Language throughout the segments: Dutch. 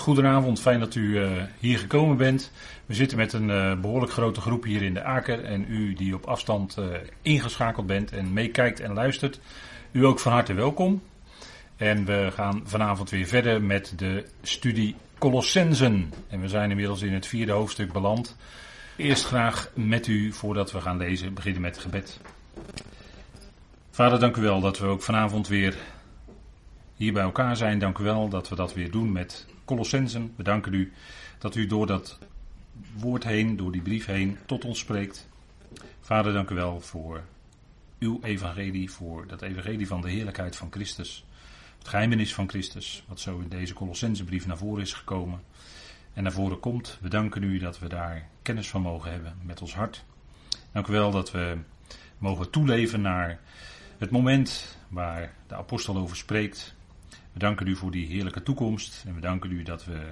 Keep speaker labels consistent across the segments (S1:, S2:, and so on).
S1: Goedenavond, fijn dat u uh, hier gekomen bent. We zitten met een uh, behoorlijk grote groep hier in de Aker en u die op afstand uh, ingeschakeld bent en meekijkt en luistert, u ook van harte welkom. En we gaan vanavond weer verder met de studie Colossensen. En we zijn inmiddels in het vierde hoofdstuk beland. Eerst graag met u, voordat we gaan lezen, beginnen met gebed. Vader, dank u wel dat we ook vanavond weer hier bij elkaar zijn. Dank u wel dat we dat weer doen met Colossensen. We danken u dat u door dat woord heen, door die brief heen, tot ons spreekt. Vader, dank u wel voor uw evangelie, voor dat evangelie van de heerlijkheid van Christus. Het geheimenis van Christus, wat zo in deze Colossensenbrief naar voren is gekomen en naar voren komt. We danken u dat we daar kennis van mogen hebben met ons hart. Dank u wel dat we mogen toeleven naar het moment waar de apostel over spreekt. We danken u voor die heerlijke toekomst en we danken u dat we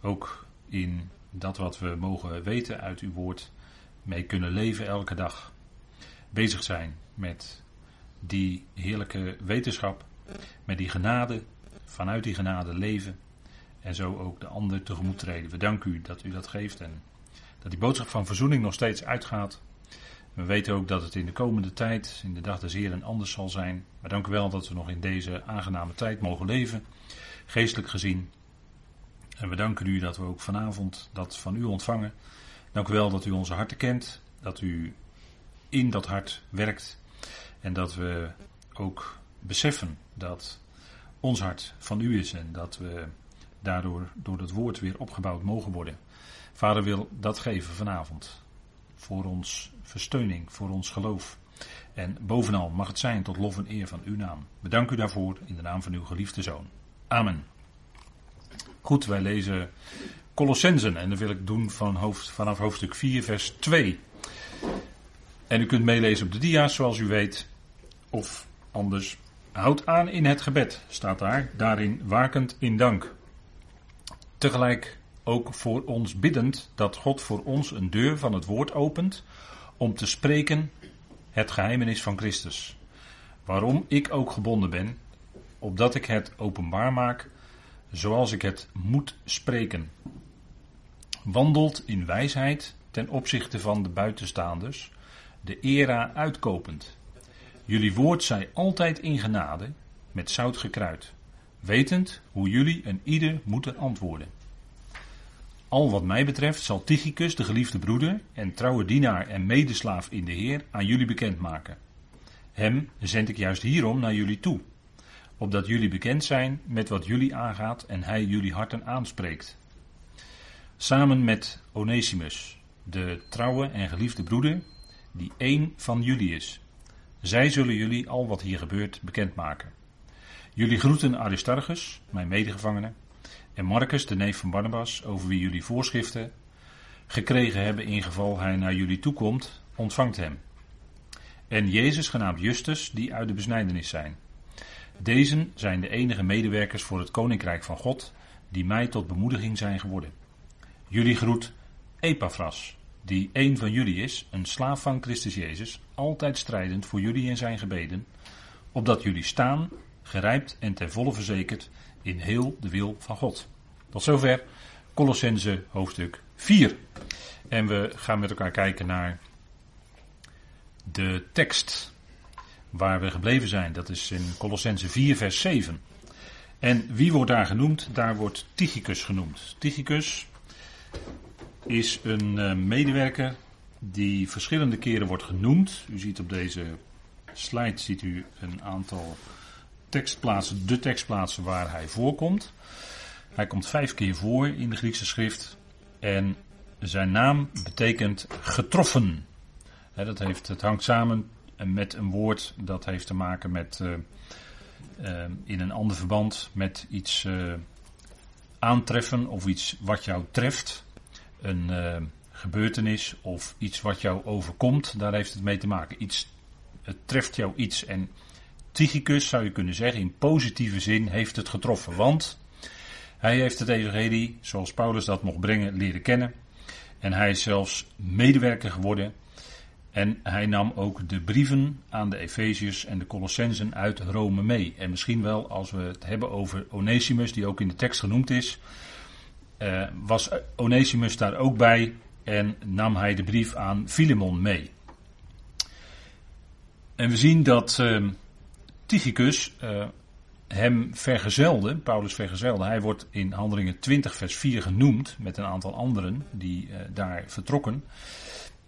S1: ook in dat wat we mogen weten uit uw woord mee kunnen leven elke dag. Bezig zijn met die heerlijke wetenschap, met die genade, vanuit die genade leven en zo ook de ander tegemoet treden. We danken u dat u dat geeft en dat die boodschap van verzoening nog steeds uitgaat. We weten ook dat het in de komende tijd, in de dag des Heren, anders zal zijn. Maar dank u wel dat we nog in deze aangename tijd mogen leven, geestelijk gezien. En we danken u dat we ook vanavond dat van u ontvangen. Dank u wel dat u onze harten kent, dat u in dat hart werkt en dat we ook beseffen dat ons hart van u is en dat we daardoor door het woord weer opgebouwd mogen worden. Vader wil dat geven vanavond. Voor ons versteuning, voor ons geloof. En bovenal mag het zijn tot lof en eer van uw naam. Bedank u daarvoor in de naam van uw geliefde zoon. Amen. Goed, wij lezen Colossensen en dat wil ik doen van hoofd, vanaf hoofdstuk 4, vers 2. En u kunt meelezen op de dia's zoals u weet. Of anders, houd aan in het gebed, staat daar. Daarin wakend in dank. Tegelijk ook voor ons biddend dat God voor ons een deur van het woord opent om te spreken het geheimenis van Christus. Waarom ik ook gebonden ben, opdat ik het openbaar maak zoals ik het moet spreken. Wandelt in wijsheid ten opzichte van de buitenstaanders, de era uitkopend. Jullie woord zij altijd in genade, met zout gekruid, wetend hoe jullie en ieder moeten antwoorden. Al wat mij betreft zal Tychicus, de geliefde broeder en trouwe dienaar en medeslaaf in de Heer, aan jullie bekendmaken. Hem zend ik juist hierom naar jullie toe, opdat jullie bekend zijn met wat jullie aangaat en hij jullie harten aanspreekt. Samen met Onesimus, de trouwe en geliefde broeder, die één van jullie is. Zij zullen jullie al wat hier gebeurt bekendmaken. Jullie groeten Aristarchus, mijn medegevangene, en Marcus, de neef van Barnabas, over wie jullie voorschriften gekregen hebben in geval hij naar jullie toekomt, ontvangt hem. En Jezus genaamd Justus, die uit de besnijdenis zijn. Deze zijn de enige medewerkers voor het koninkrijk van God, die mij tot bemoediging zijn geworden. Jullie groet Epaphras, die een van jullie is, een slaaf van Christus Jezus, altijd strijdend voor jullie in zijn gebeden, opdat jullie staan, gerijpt en ten volle verzekerd in heel de wil van God. Tot zover Colossense hoofdstuk 4. En we gaan met elkaar kijken naar de tekst waar we gebleven zijn. Dat is in Colossense 4, vers 7. En wie wordt daar genoemd? Daar wordt Tychicus genoemd. Tychicus is een eh, medewerker die verschillende keren wordt genoemd. U ziet op deze slide ziet u een aantal tekstplaatsen, de tekstplaatsen waar hij voorkomt. Hij komt vijf keer voor in de Griekse schrift. En zijn naam betekent getroffen. dat heeft, het hangt samen met een woord dat heeft te maken met uh, uh, in een ander verband met iets uh, aantreffen of iets wat jou treft. Een gebeurtenis of iets wat jou overkomt, daar heeft het mee te maken. Iets, het treft jou iets en Tychicus, zou je kunnen zeggen, in positieve zin heeft het getroffen. Want hij heeft het evangelie, zoals Paulus dat mocht brengen, leren kennen. En hij is zelfs medewerker geworden. En hij nam ook de brieven aan de Efeziërs en de Colossensen uit Rome mee. En misschien wel, als we het hebben over Onesimus, die ook in de tekst genoemd is, uh, was Onesimus daar ook bij en nam hij de brief aan Filemon mee. En we zien dat uh, Tychicus uh, hem vergezelde, Paulus vergezelde. Hij wordt in Handelingen 20 vers 4 genoemd met een aantal anderen die daar vertrokken.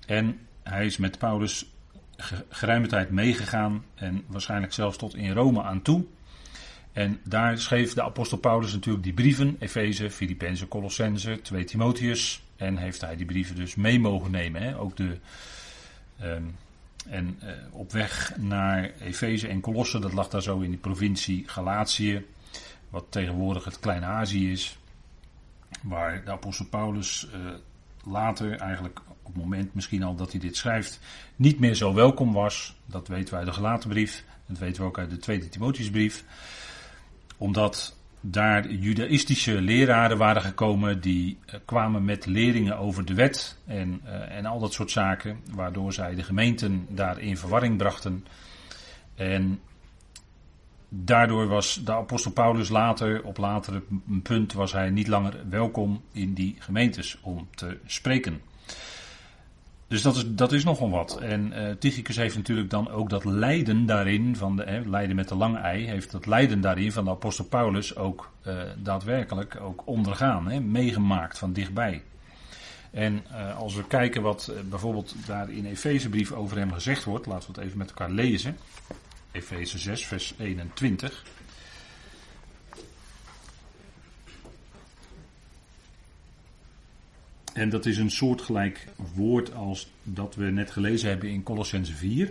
S1: En hij is met Paulus geruime tijd meegegaan en waarschijnlijk zelfs tot in Rome aan toe. En daar schreef de apostel Paulus natuurlijk die brieven, Efeze, Filippenzen, Colossense, 2 Timotheus. En heeft hij die brieven dus mee mogen nemen. Hè? Ook de, um, en uh, op weg naar Efeze en Colosse, dat lag daar zo in die provincie Galatië, wat tegenwoordig het Kleine Azië is. Waar de apostel Paulus uh, later, eigenlijk op het moment misschien al dat hij dit schrijft, niet meer zo welkom was. Dat weten wij uit de gelaten brief, dat weten we ook uit de tweede Timotheusbrief omdat daar judaïstische leraren waren gekomen die uh, kwamen met leringen over de wet en, uh, en al dat soort zaken, waardoor zij de gemeenten daar in verwarring brachten. En daardoor was de apostel Paulus later, op latere punt, was hij niet langer welkom in die gemeentes om te spreken. Dus dat is, dat is nogal wat. En uh, Tychicus heeft natuurlijk dan ook dat lijden daarin, van de, lijden met de lange ei, heeft dat lijden daarin van de apostel Paulus ook uh, daadwerkelijk ook ondergaan, hè, meegemaakt van dichtbij. En uh, als we kijken wat bijvoorbeeld daar in Efezebrief over hem gezegd wordt, laten we het even met elkaar lezen. Efeze 6, vers 21. En dat is een soortgelijk woord als dat we net gelezen hebben in Colossense 4.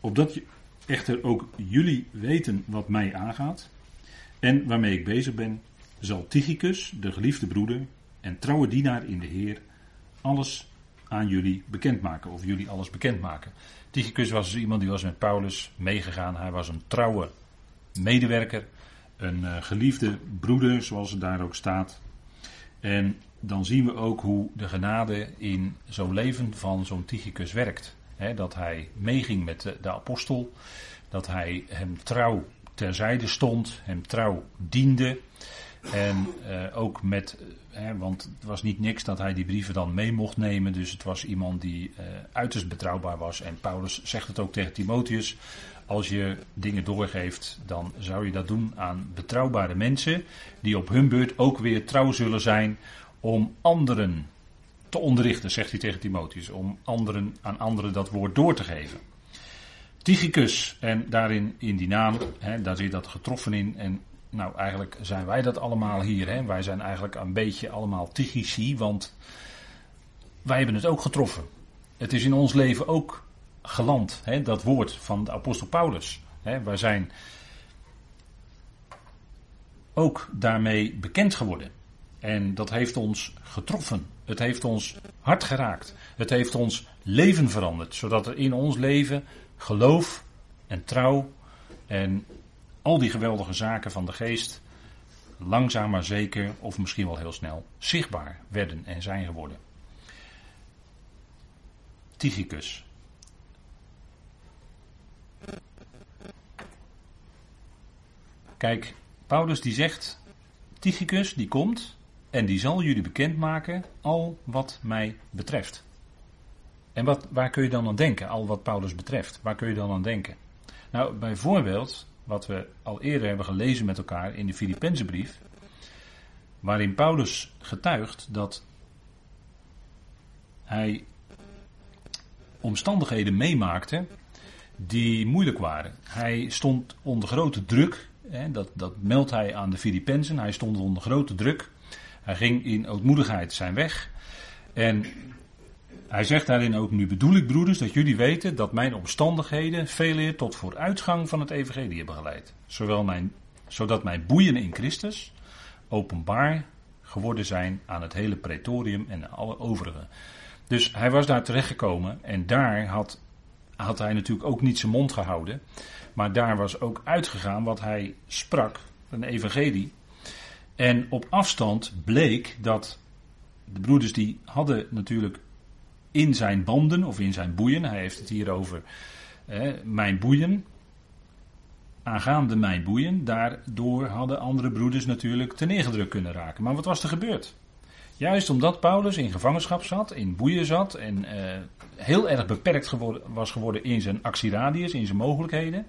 S1: Opdat echter ook jullie weten wat mij aangaat en waarmee ik bezig ben, zal Tychicus, de geliefde broeder en trouwe dienaar in de Heer, alles aan jullie bekendmaken. Of jullie alles bekendmaken. Tychicus was dus iemand die was met Paulus meegegaan. Hij was een trouwe medewerker, een uh, geliefde broeder, zoals het daar ook staat. En dan zien we ook hoe de genade in zo'n leven van zo'n Tychicus werkt. dat hij meeging met de, apostel, dat hij hem trouw terzijde stond, hem trouw diende. En uh, ook met, want het was niet niks dat hij die brieven dan mee mocht nemen, dus het was iemand die uh, uiterst betrouwbaar was. En Paulus zegt het ook tegen Timotheus, als je dingen doorgeeft, dan zou je dat doen aan betrouwbare mensen, die op hun beurt ook weer trouw zullen zijn om anderen te onderrichten, zegt hij tegen Timotheus, om anderen, aan anderen dat woord door te geven. Tychicus, en daarin in die naam, hè, daar zit dat getroffen in. En nou, eigenlijk zijn wij dat allemaal hier. Hè. Wij zijn eigenlijk een beetje allemaal Tychici, want wij hebben het ook getroffen. Het is in ons leven ook geland, hè, dat woord van de apostel Paulus. Hè. Wij zijn ook daarmee bekend geworden. En dat heeft ons getroffen. Het heeft ons hart geraakt. Het heeft ons leven veranderd. Zodat er in ons leven geloof en trouw en al die geweldige zaken van de geest langzaam maar zeker, of misschien wel heel snel, zichtbaar werden en zijn geworden. Tychicus. Kijk, Paulus die zegt, Tychicus die komt en die zal jullie bekendmaken al wat mij betreft. En wat, waar kun je dan aan denken, al wat Paulus betreft? Waar kun je dan aan denken? Nou, bijvoorbeeld, wat we al eerder hebben gelezen met elkaar in de Filippenzenbrief, waarin Paulus getuigt dat hij omstandigheden meemaakte die moeilijk waren. Hij stond onder grote druk, hè, dat, dat meldt hij aan de Filippenzen, hij stond onder grote druk hij ging in ootmoedigheid zijn weg. En hij zegt daarin ook, nu bedoel ik broeders dat jullie weten dat mijn omstandigheden veel eer tot vooruitgang van het evangelie hebben geleid. Zowel mijn, zodat mijn boeien in Christus openbaar geworden zijn aan het hele pretorium en alle overigen. Dus hij was daar terechtgekomen en daar had, had hij natuurlijk ook niet zijn mond gehouden. Maar daar was ook uitgegaan wat hij sprak, een evangelie, en op afstand bleek dat de broeders die hadden natuurlijk in zijn banden of in zijn boeien, hij heeft het hier over mijn boeien, aangaande mijn boeien, daardoor hadden andere broeders natuurlijk te neergedrukt kunnen raken. Maar wat was er gebeurd? Juist omdat Paulus in gevangenschap zat, in boeien zat en uh, heel erg beperkt geworden, was geworden in zijn actieradius, in zijn mogelijkheden.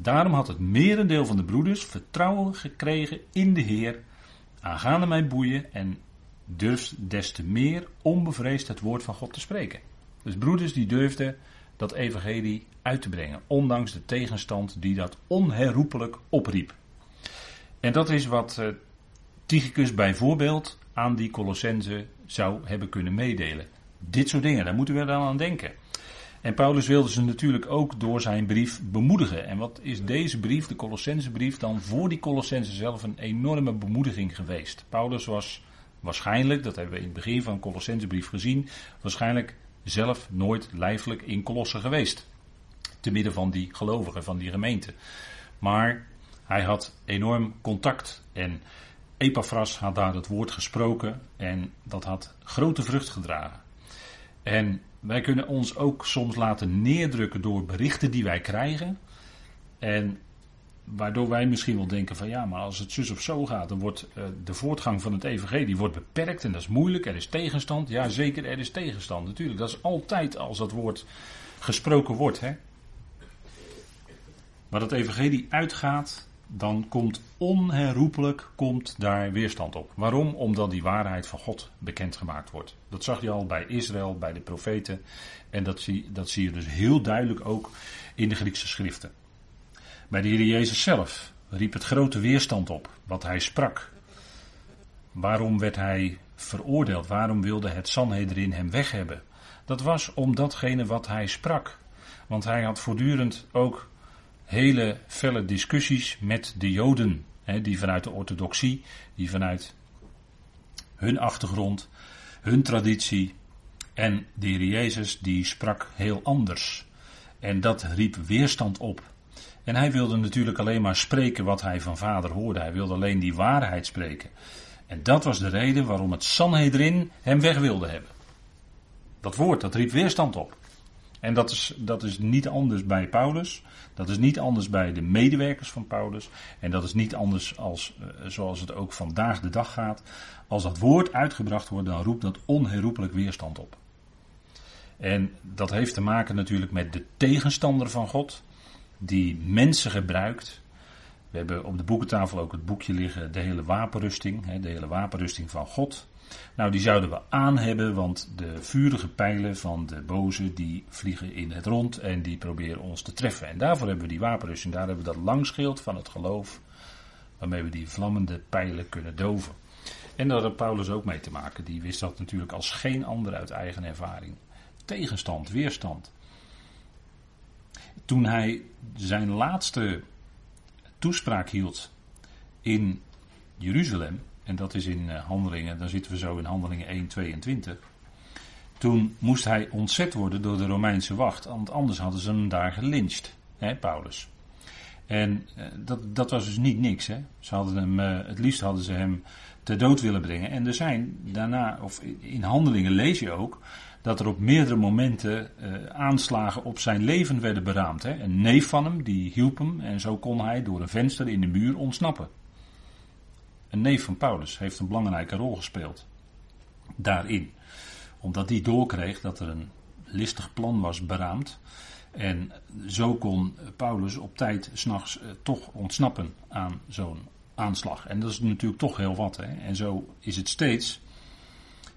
S1: Daarom had het merendeel van de broeders vertrouwen gekregen in de Heer aangaande mijn boeien en durft des te meer onbevreesd het woord van God te spreken. Dus broeders die durfden dat evangelie uit te brengen, ondanks de tegenstand die dat onherroepelijk opriep. En dat is wat uh, Tychicus bijvoorbeeld aan die Colossense zou hebben kunnen meedelen. Dit soort dingen, daar moeten we dan aan denken. En Paulus wilde ze natuurlijk ook door zijn brief bemoedigen. En wat is deze brief, de Colossense brief, dan voor die Colossense zelf een enorme bemoediging geweest. Paulus was waarschijnlijk, dat hebben we in het begin van de Colossense brief gezien, waarschijnlijk zelf nooit lijfelijk in Colosse geweest. Te midden van die gelovigen, van die gemeente. Maar hij had enorm contact en Epaphras had daar het woord gesproken en dat had grote vrucht gedragen. En wij kunnen ons ook soms laten neerdrukken door berichten die wij krijgen. En waardoor wij misschien wel denken van ja, maar als het zus of zo gaat, dan wordt uh, de voortgang van het evangelie wordt beperkt en dat is moeilijk, er is tegenstand. Ja, zeker, er is tegenstand. Natuurlijk, dat is altijd als dat woord gesproken wordt. Hè. Maar het evangelie uitgaat, dan komt onherroepelijk komt daar weerstand op. Waarom? Omdat die waarheid van God bekendgemaakt wordt. Dat zag je al bij Israël, bij de profeten. En dat zie, dat zie je dus heel duidelijk ook in de Griekse schriften. Bij de Heer Jezus zelf riep het grote weerstand op wat hij sprak. Waarom werd hij veroordeeld? Waarom wilde het Sanhedrin hem weg hebben? Dat was om datgene wat hij sprak. Want hij had voortdurend ook hele felle discussies met de Joden. Hè, die vanuit de orthodoxie, die vanuit hun achtergrond, hun traditie. En de Heer Jezus die sprak heel anders. En dat riep weerstand op. En hij wilde natuurlijk alleen maar spreken wat hij van vader hoorde. Hij wilde alleen die waarheid spreken. En dat was de reden waarom het Sanhedrin hem weg wilde hebben. Dat woord, dat riep weerstand op. En dat is, dat is niet anders bij Paulus. Dat is niet anders bij de medewerkers van Paulus. En dat is niet anders als, eh, zoals het ook vandaag de dag gaat. Als dat woord uitgebracht wordt, dan roept dat onherroepelijk weerstand op. En dat heeft te maken natuurlijk met de tegenstander van God, die mensen gebruikt. We hebben op de boekentafel ook het boekje liggen, de hele wapenrusting, de hele wapenrusting van God. Nou, die zouden we aan hebben, want de vurige pijlen van de boze die vliegen in het rond en die proberen ons te treffen. En daarvoor hebben we die wapenrusting, daar hebben we dat langschild van het geloof, waarmee we die vlammende pijlen kunnen doven. En daar had Paulus ook mee te maken, die wist dat natuurlijk als geen ander uit eigen ervaring. Tegenstand, weerstand. Toen hij zijn laatste toespraak hield in Jeruzalem, en dat is in eh, handelingen, dan zitten we zo in handelingen 1, 22. Toen moest hij ontzet worden door de Romeinse wacht, want anders hadden ze hem daar gelyncht, hè, Paulus. En eh, dat, dat was dus niet niks. Hè. Ze hadden hem, eh, het liefst hadden ze hem ter dood willen brengen. En er zijn daarna, of in handelingen lees je ook, dat er op meerdere momenten aanslagen op zijn leven werden beraamd. Hè. Een neef van hem, die hielp hem en zo kon hij door een venster in de muur ontsnappen. Een neef van Paulus heeft een belangrijke rol gespeeld daarin. Omdat die doorkreeg dat er een listig plan was beraamd. En zo kon Paulus op tijd s'nachts eh, toch ontsnappen aan zo'n aanslag. En dat is natuurlijk toch heel wat. Hè? En zo is het steeds.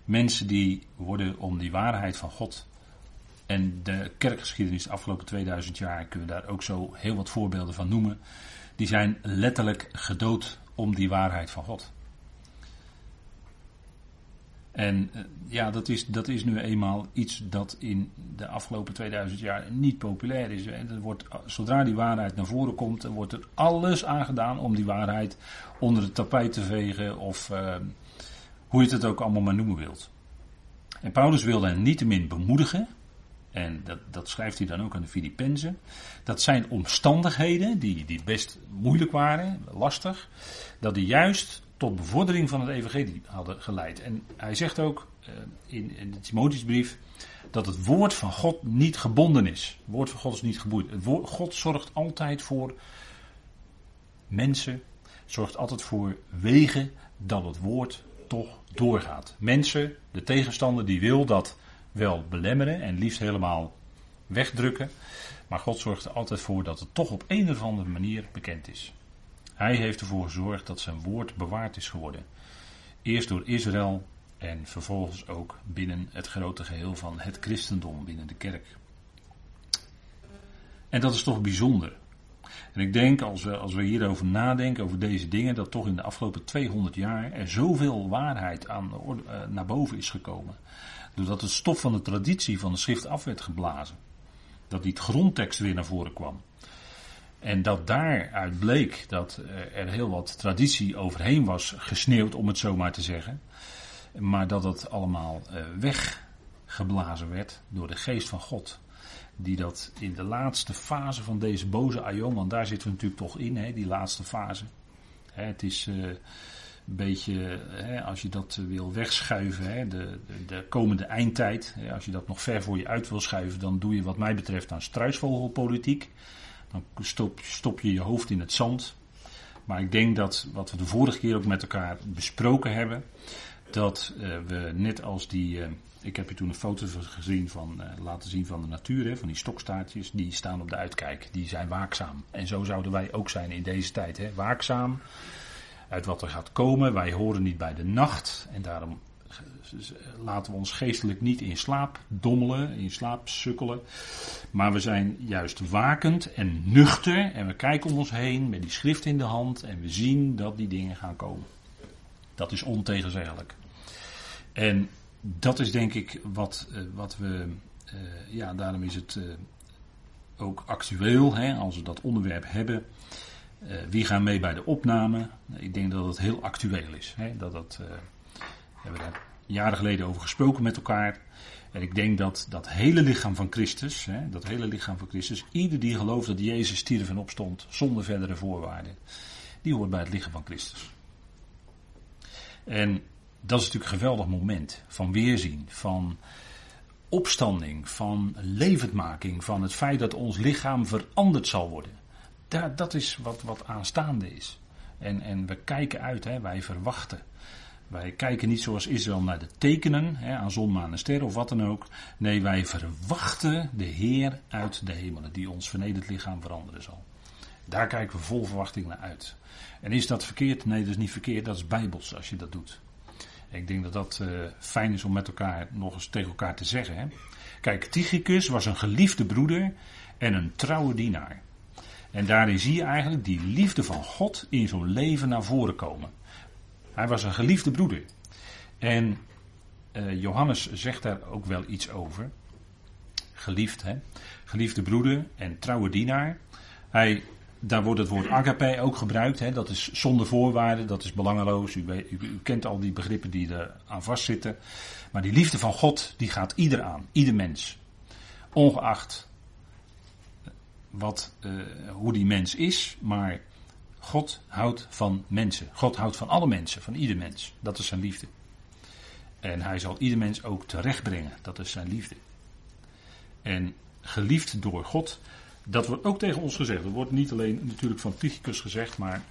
S1: Mensen die worden om die waarheid van God. En de kerkgeschiedenis de afgelopen 2000 jaar kunnen we daar ook zo heel wat voorbeelden van noemen. Die zijn letterlijk gedood om die waarheid van God. En eh, ja, dat is, dat is nu eenmaal iets dat in de afgelopen 2000 jaar niet populair is. Er wordt, zodra die waarheid naar voren komt, wordt er alles aangedaan om die waarheid onder het tapijt te vegen of uh, hoe je het ook allemaal maar noemen wilt. En Paulus wilde hen niettemin bemoedigen en dat, dat schrijft hij dan ook aan de Filippenzen. Dat zijn omstandigheden die, die best moeilijk waren, lastig. Dat die juist tot bevordering van het evangelie hadden geleid. En hij zegt ook uh, in, in de Timotheusbrief dat het woord van God niet gebonden is. Het woord van God is niet geboeid. Het woord, God zorgt altijd voor mensen, zorgt altijd voor wegen dat het woord toch doorgaat. Mensen, de tegenstander, die wil dat wel belemmeren en liefst helemaal wegdrukken. Maar God zorgt er altijd voor dat het toch op een of andere manier bekend is. Hij heeft ervoor gezorgd dat zijn woord bewaard is geworden. Eerst door Israël en vervolgens ook binnen het grote geheel van het christendom, binnen de kerk. En dat is toch bijzonder. En ik denk, als we, als we hierover nadenken, over deze dingen, dat toch in de afgelopen 200 jaar er zoveel waarheid aan, uh, naar boven is gekomen. Doordat het stof van de traditie van de schrift af werd geblazen. Dat die grondtekst weer naar voren kwam. En dat daaruit bleek dat er heel wat traditie overheen was gesneeuwd, om het zo maar te zeggen. Maar dat het allemaal uh, weggeblazen werd door de geest van God die dat in de laatste fase van deze boze aion, want daar zitten we natuurlijk toch in, hè, die laatste fase. Het is uh, een beetje, hè, als je dat wil wegschuiven, hè, de, de, de, komende eindtijd, hè, als je dat nog ver voor je uit wil schuiven, dan doe je wat mij betreft aan struisvogelpolitiek. Dan stop, stop je je hoofd in het zand. Maar ik denk dat wat we de vorige keer ook met elkaar besproken hebben, dat uh, we net als die, uh, ik heb je toen een foto gezien van, laten zien van de natuur, hè, van die stokstaartjes, die staan op de uitkijk, die zijn waakzaam. En zo zouden wij ook zijn in deze tijd, hè, waakzaam uit wat er gaat komen. Wij horen niet bij de nacht en daarom laten we ons geestelijk niet in slaap dommelen, in slaap sukkelen. Maar we zijn juist wakend en nuchter en we kijken om ons heen met die schrift in de hand en we zien dat die dingen gaan komen. Dat is ontegenzeggelijk. En dat is denk ik wat, uh, wat we, uh, ja, daarom is het uh, ook actueel, hè, als we dat onderwerp hebben. Wie gaan mee bij de opname? Ik denk dat het heel actueel is. Hè, dat dat, we hebben daar jaren geleden over gesproken met elkaar. En ik denk dat dat hele lichaam van Christus, hè, dat hele lichaam van Christus, ieder die gelooft dat Jezus stierf en opstond zonder verdere voorwaarden, die hoort bij het lichaam van Christus. En dat is natuurlijk een geweldig moment van weerzien, van opstanding, van levendmaking, van het feit dat ons lichaam veranderd zal worden. Dat, dat is wat, wat aanstaande is. En, en we kijken uit, hè, wij verwachten. Wij kijken niet zoals Israël naar de tekenen, hè, aan zon, maan en ster of wat dan ook. Nee, wij verwachten de Heer uit de hemelen, die ons vernederd lichaam veranderen zal. Daar kijken we vol verwachting naar uit. En is dat verkeerd? Nee, dat is niet verkeerd. Dat is bijbels als je dat doet. Ik denk dat dat uh, fijn is om met elkaar nog eens tegen elkaar te zeggen. Hè? Kijk, Tychicus was een geliefde broeder en een trouwe dienaar. En daarin zie je eigenlijk die liefde van God in zo'n leven naar voren komen. Hij was een geliefde broeder. En uh, Johannes zegt daar ook wel iets over. Geliefd, hè? Geliefde broeder en trouwe dienaar. Hij daar wordt het woord agape ook gebruikt. Hè? Dat is zonder voorwaarden, dat is belangeloos. U, u, u, kent al die begrippen die er aan vastzitten. Maar die liefde van God, die gaat ieder aan. Ieder mens. Ongeacht wat, uh, hoe die mens is. Maar God houdt van mensen. God houdt van alle mensen, van ieder mens. Dat is zijn liefde. En hij zal ieder mens ook terechtbrengen. Dat is zijn liefde. En geliefd door God dat wordt ook tegen ons gezegd. Er wordt niet alleen natuurlijk van Tychicus gezegd, maar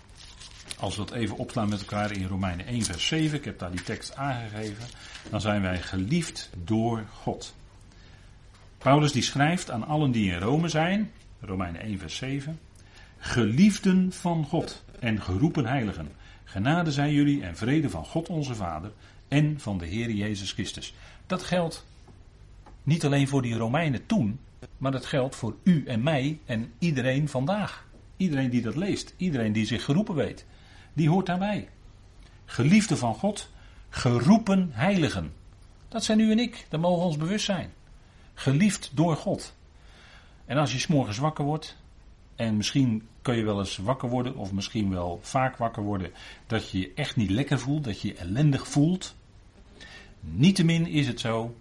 S1: als we dat even opslaan met elkaar in Romeinen 1 vers 7, ik heb daar die tekst aangegeven, dan zijn wij geliefd door God. Paulus die schrijft aan allen die in Rome zijn, Romeinen 1 vers 7, geliefden van God en geroepen heiligen. Genade zijn jullie en vrede van God onze Vader en van de Heer Jezus Christus. Dat geldt niet alleen voor die Romeinen toen, maar dat geldt voor u en mij en iedereen vandaag. Iedereen die dat leest, iedereen die zich geroepen weet, die hoort daarbij. Geliefde van God, geroepen heiligen. Dat zijn u en ik, dat mogen we ons bewust zijn. Geliefd door God. En als je s'morgens wakker wordt, en misschien kun je wel eens wakker worden, of misschien wel vaak wakker worden, dat je je echt niet lekker voelt, dat je je ellendig voelt. Niettemin is het zo,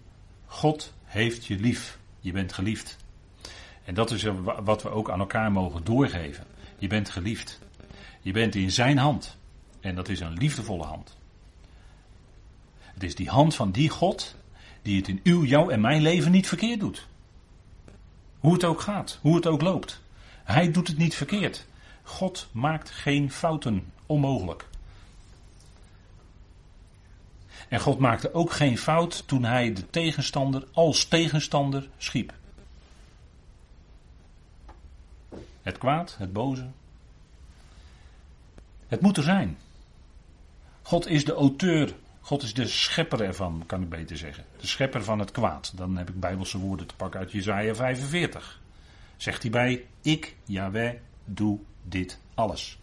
S1: God heeft je lief. Je bent geliefd. En dat is wat we ook aan elkaar mogen doorgeven. Je bent geliefd. Je bent in zijn hand. En dat is een liefdevolle hand. Het is die hand van die God die het in uw, jouw en mijn leven niet verkeerd doet. Hoe het ook gaat, hoe het ook loopt. Hij doet het niet verkeerd. God maakt geen fouten onmogelijk. En God maakte ook geen fout toen hij de tegenstander als tegenstander schiep. Het kwaad, het boze. Het moet er zijn. God is de auteur, God is de schepper ervan, kan ik beter zeggen. De schepper van het kwaad. Dan heb ik bijbelse woorden te pakken uit Jezaja 45. Zegt hij bij, ik, Yahweh, doe dit alles.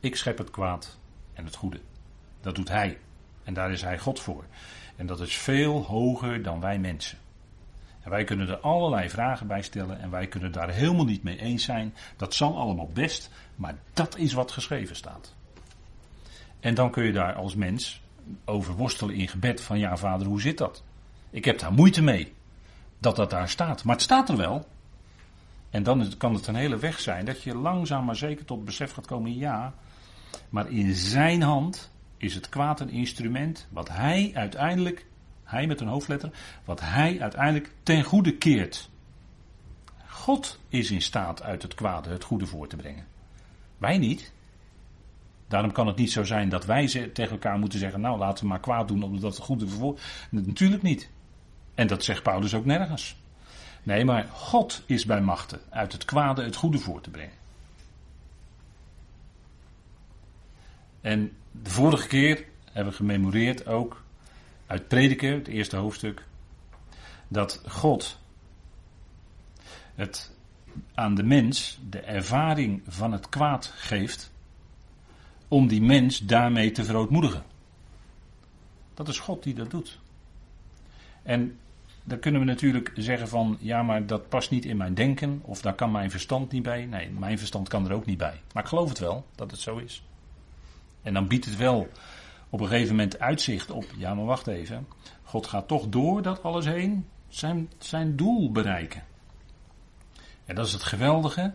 S1: Ik schep het kwaad en het goede. Dat doet hij. En daar is hij God voor. En dat is veel hoger dan wij mensen. En wij kunnen er allerlei vragen bij stellen en wij kunnen daar helemaal niet mee eens zijn. Dat zal allemaal best, maar dat is wat geschreven staat. En dan kun je daar als mens over worstelen in gebed van ja vader, hoe zit dat? Ik heb daar moeite mee dat dat daar staat. Maar het staat er wel. En dan kan het een hele weg zijn dat je langzaam maar zeker tot besef gaat komen, ja, maar in zijn hand is het kwaad een instrument wat hij uiteindelijk, hij met een hoofdletter, wat hij uiteindelijk ten goede keert. God is in staat uit het kwade het goede voor te brengen. Wij niet. Daarom kan het niet zo zijn dat wij tegen elkaar moeten zeggen: Nou, laten we maar kwaad doen omdat het goede voor. Natuurlijk niet. En dat zegt Paulus ook nergens. Nee, maar God is bij machten uit het kwade het goede voor te brengen. En de vorige keer hebben we gememoreerd ook uit Prediker, het eerste hoofdstuk, dat God het aan de mens de ervaring van het kwaad geeft om die mens daarmee te verootmoedigen. Dat is God die dat doet. En dan kunnen we natuurlijk zeggen van ja, maar dat past niet in mijn denken of daar kan mijn verstand niet bij. Nee, mijn verstand kan er ook niet bij. Maar ik geloof het wel dat het zo is. En dan biedt het wel op een gegeven moment uitzicht op, ja maar wacht even, God gaat toch door dat alles heen zijn, zijn doel bereiken. En dat is het geweldige.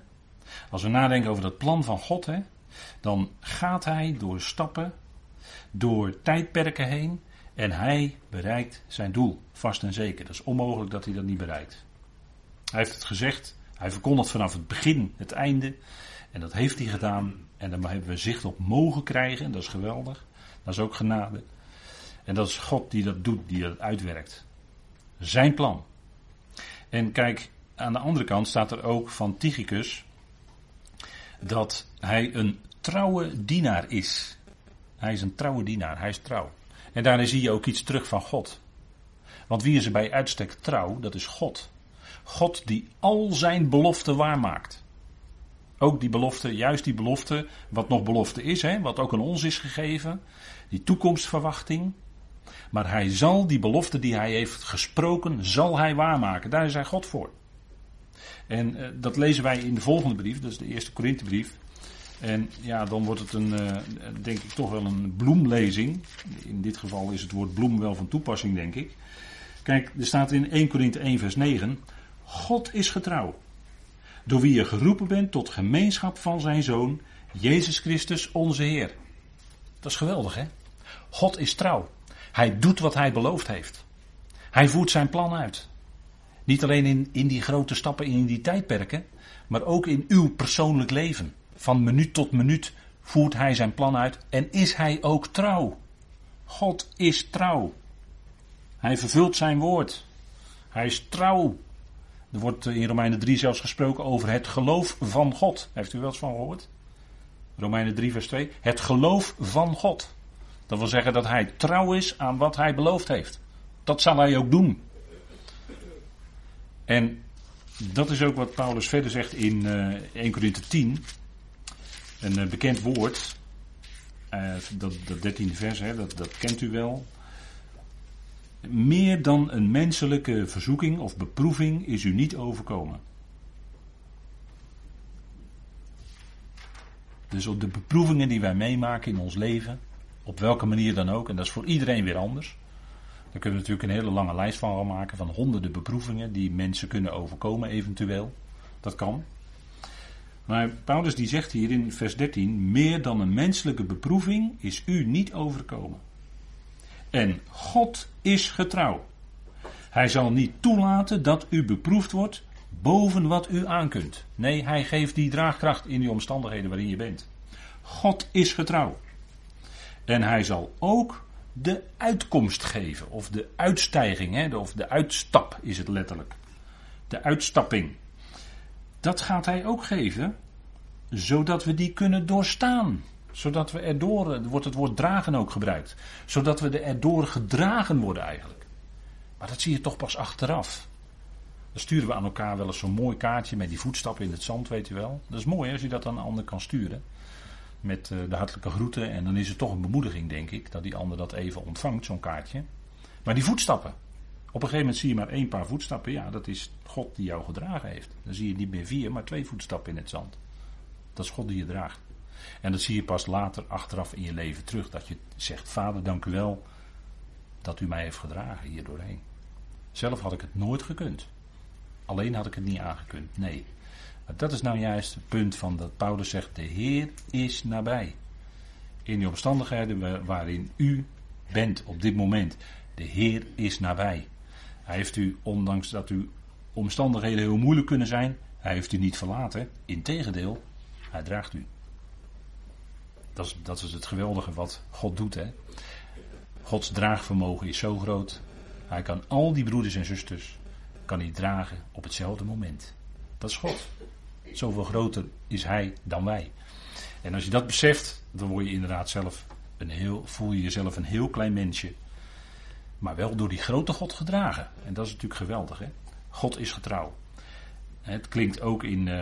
S1: Als we nadenken over dat plan van God, hè, dan gaat hij door stappen, door tijdperken heen en hij bereikt zijn doel, vast en zeker. Dat is onmogelijk dat hij dat niet bereikt. Hij heeft het gezegd, hij verkondigt vanaf het begin het einde en dat heeft hij gedaan en daar hebben we zicht op mogen krijgen en dat is geweldig. Dat is ook genade. En dat is God die dat doet, die dat uitwerkt. Zijn plan. En kijk, aan de andere kant staat er ook van Tychicus dat hij een trouwe dienaar is. Hij is een trouwe dienaar, hij is trouw. En daarin zie je ook iets terug van God. Want wie is er bij uitstek trouw? Dat is God. God die al zijn beloften waarmaakt. Ook die belofte, juist die belofte, wat nog belofte is, hè, wat ook aan ons is gegeven, die toekomstverwachting. Maar hij zal die belofte die hij heeft gesproken, zal hij waarmaken. Daar is hij God voor. En uh, dat lezen wij in de volgende brief, dat is de eerste Korinthebrief. En ja, dan wordt het een, uh, denk ik toch wel een bloemlezing. In dit geval is het woord bloem wel van toepassing, denk ik. Kijk, er staat in 1 Korinthe 1 vers 9. God is getrouw door wie je geroepen bent tot gemeenschap van zijn Zoon, Jezus Christus, onze Heer. Dat is geweldig, hè? God is trouw. Hij doet wat hij beloofd heeft. Hij voert zijn plan uit. Niet alleen in, in die grote stappen, in die tijdperken, maar ook in uw persoonlijk leven. Van minuut tot minuut voert hij zijn plan uit en is hij ook trouw. God is trouw. Hij vervult zijn woord. Hij is trouw er wordt in Romeinen 3 zelfs gesproken over het geloof van God. Heeft u wel eens van gehoord? Romeinen 3, vers 2. Het geloof van God. Dat wil zeggen dat hij trouw is aan wat hij beloofd heeft. Dat zal hij ook doen. En dat is ook wat Paulus verder zegt in uh, eh, 1 Corinthië 10. Een uh, bekend woord. Uh, dat, dat 13e vers, hè, dat, dat kent u wel. Meer dan een menselijke verzoeking of beproeving is u niet overkomen. Dus op de beproevingen die wij meemaken in ons leven, op welke manier dan ook, en dat is voor iedereen weer anders. Daar kunnen we natuurlijk een hele lange lijst van gaan maken van honderden beproevingen die mensen kunnen overkomen eventueel. Dat kan. Maar Paulus die zegt hier in vers 13, meer dan een menselijke beproeving is u niet overkomen. En God is getrouw. Hij zal niet toelaten dat u beproefd wordt boven wat u aankunt. Nee, hij geeft die draagkracht in die omstandigheden waarin je bent. God is getrouw. En hij zal ook de uitkomst geven. Of de uitstijging, hè, of de uitstap is het letterlijk. De uitstapping. Dat gaat hij ook geven, zodat we die kunnen doorstaan. Zodat we erdoor, er wordt het woord dragen ook gebruikt. Zodat we er erdoor gedragen worden eigenlijk. Maar dat zie je toch pas achteraf. Dan sturen we aan elkaar wel eens zo'n mooi kaartje met die voetstappen in het zand, weet je wel. Dat is mooi als je dat aan een ander kan sturen. Met eh, de hartelijke groeten. En dan is het toch een bemoediging, denk ik, dat die ander dat even ontvangt, zo'n kaartje. Maar die voetstappen. Op een gegeven moment zie je maar één paar voetstappen. Ja, dat is God die jou gedragen heeft. Dan zie je niet meer vier, maar twee voetstappen in het zand. Dat is God die je draagt. En dat zie je pas later achteraf in je leven terug. Dat je zegt, vader dank u wel dat u mij heeft gedragen hier doorheen. Zelf had ik het nooit gekund. Alleen had ik het niet aangekund. Nee. Dat is nou juist het punt van dat Paulus zegt, de Heer is nabij. In die omstandigheden waarin u bent op dit moment. De Heer is nabij. Hij heeft u, ondanks dat uw omstandigheden heel moeilijk kunnen zijn, hij heeft u niet verlaten. Integendeel, hij draagt u. Dat is, dat is het geweldige wat God doet. Hè? Gods draagvermogen is zo groot. Hij kan al die broeders en zusters kan hij dragen op hetzelfde moment. Dat is God. Zoveel groter is hij dan wij. En als je dat beseft, dan word je inderdaad zelf een heel, voel je jezelf een heel klein mensje. Maar wel door die grote God gedragen. En dat is natuurlijk geweldig. Hè? God is getrouw. Het klinkt ook in uh,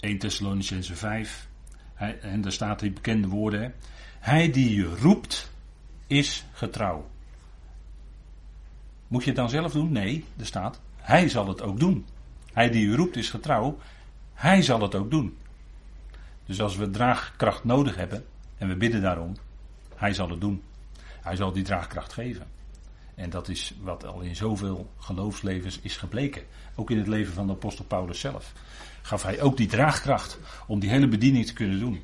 S1: 1 Thessalonicense 5. Hij, en daar staat die bekende woorden. Hè? Hij die je roept, is getrouw. Moet je het dan zelf doen? Nee, er staat. Hij zal het ook doen. Hij die u roept is getrouw. Hij zal het ook doen. Dus als we draagkracht nodig hebben, en we bidden daarom, hij zal het doen. Hij zal die draagkracht geven. En dat is wat al in zoveel geloofslevens is gebleken. Ook in het leven van de apostel Paulus zelf. Gaf hij ook die draagkracht om die hele bediening te kunnen doen.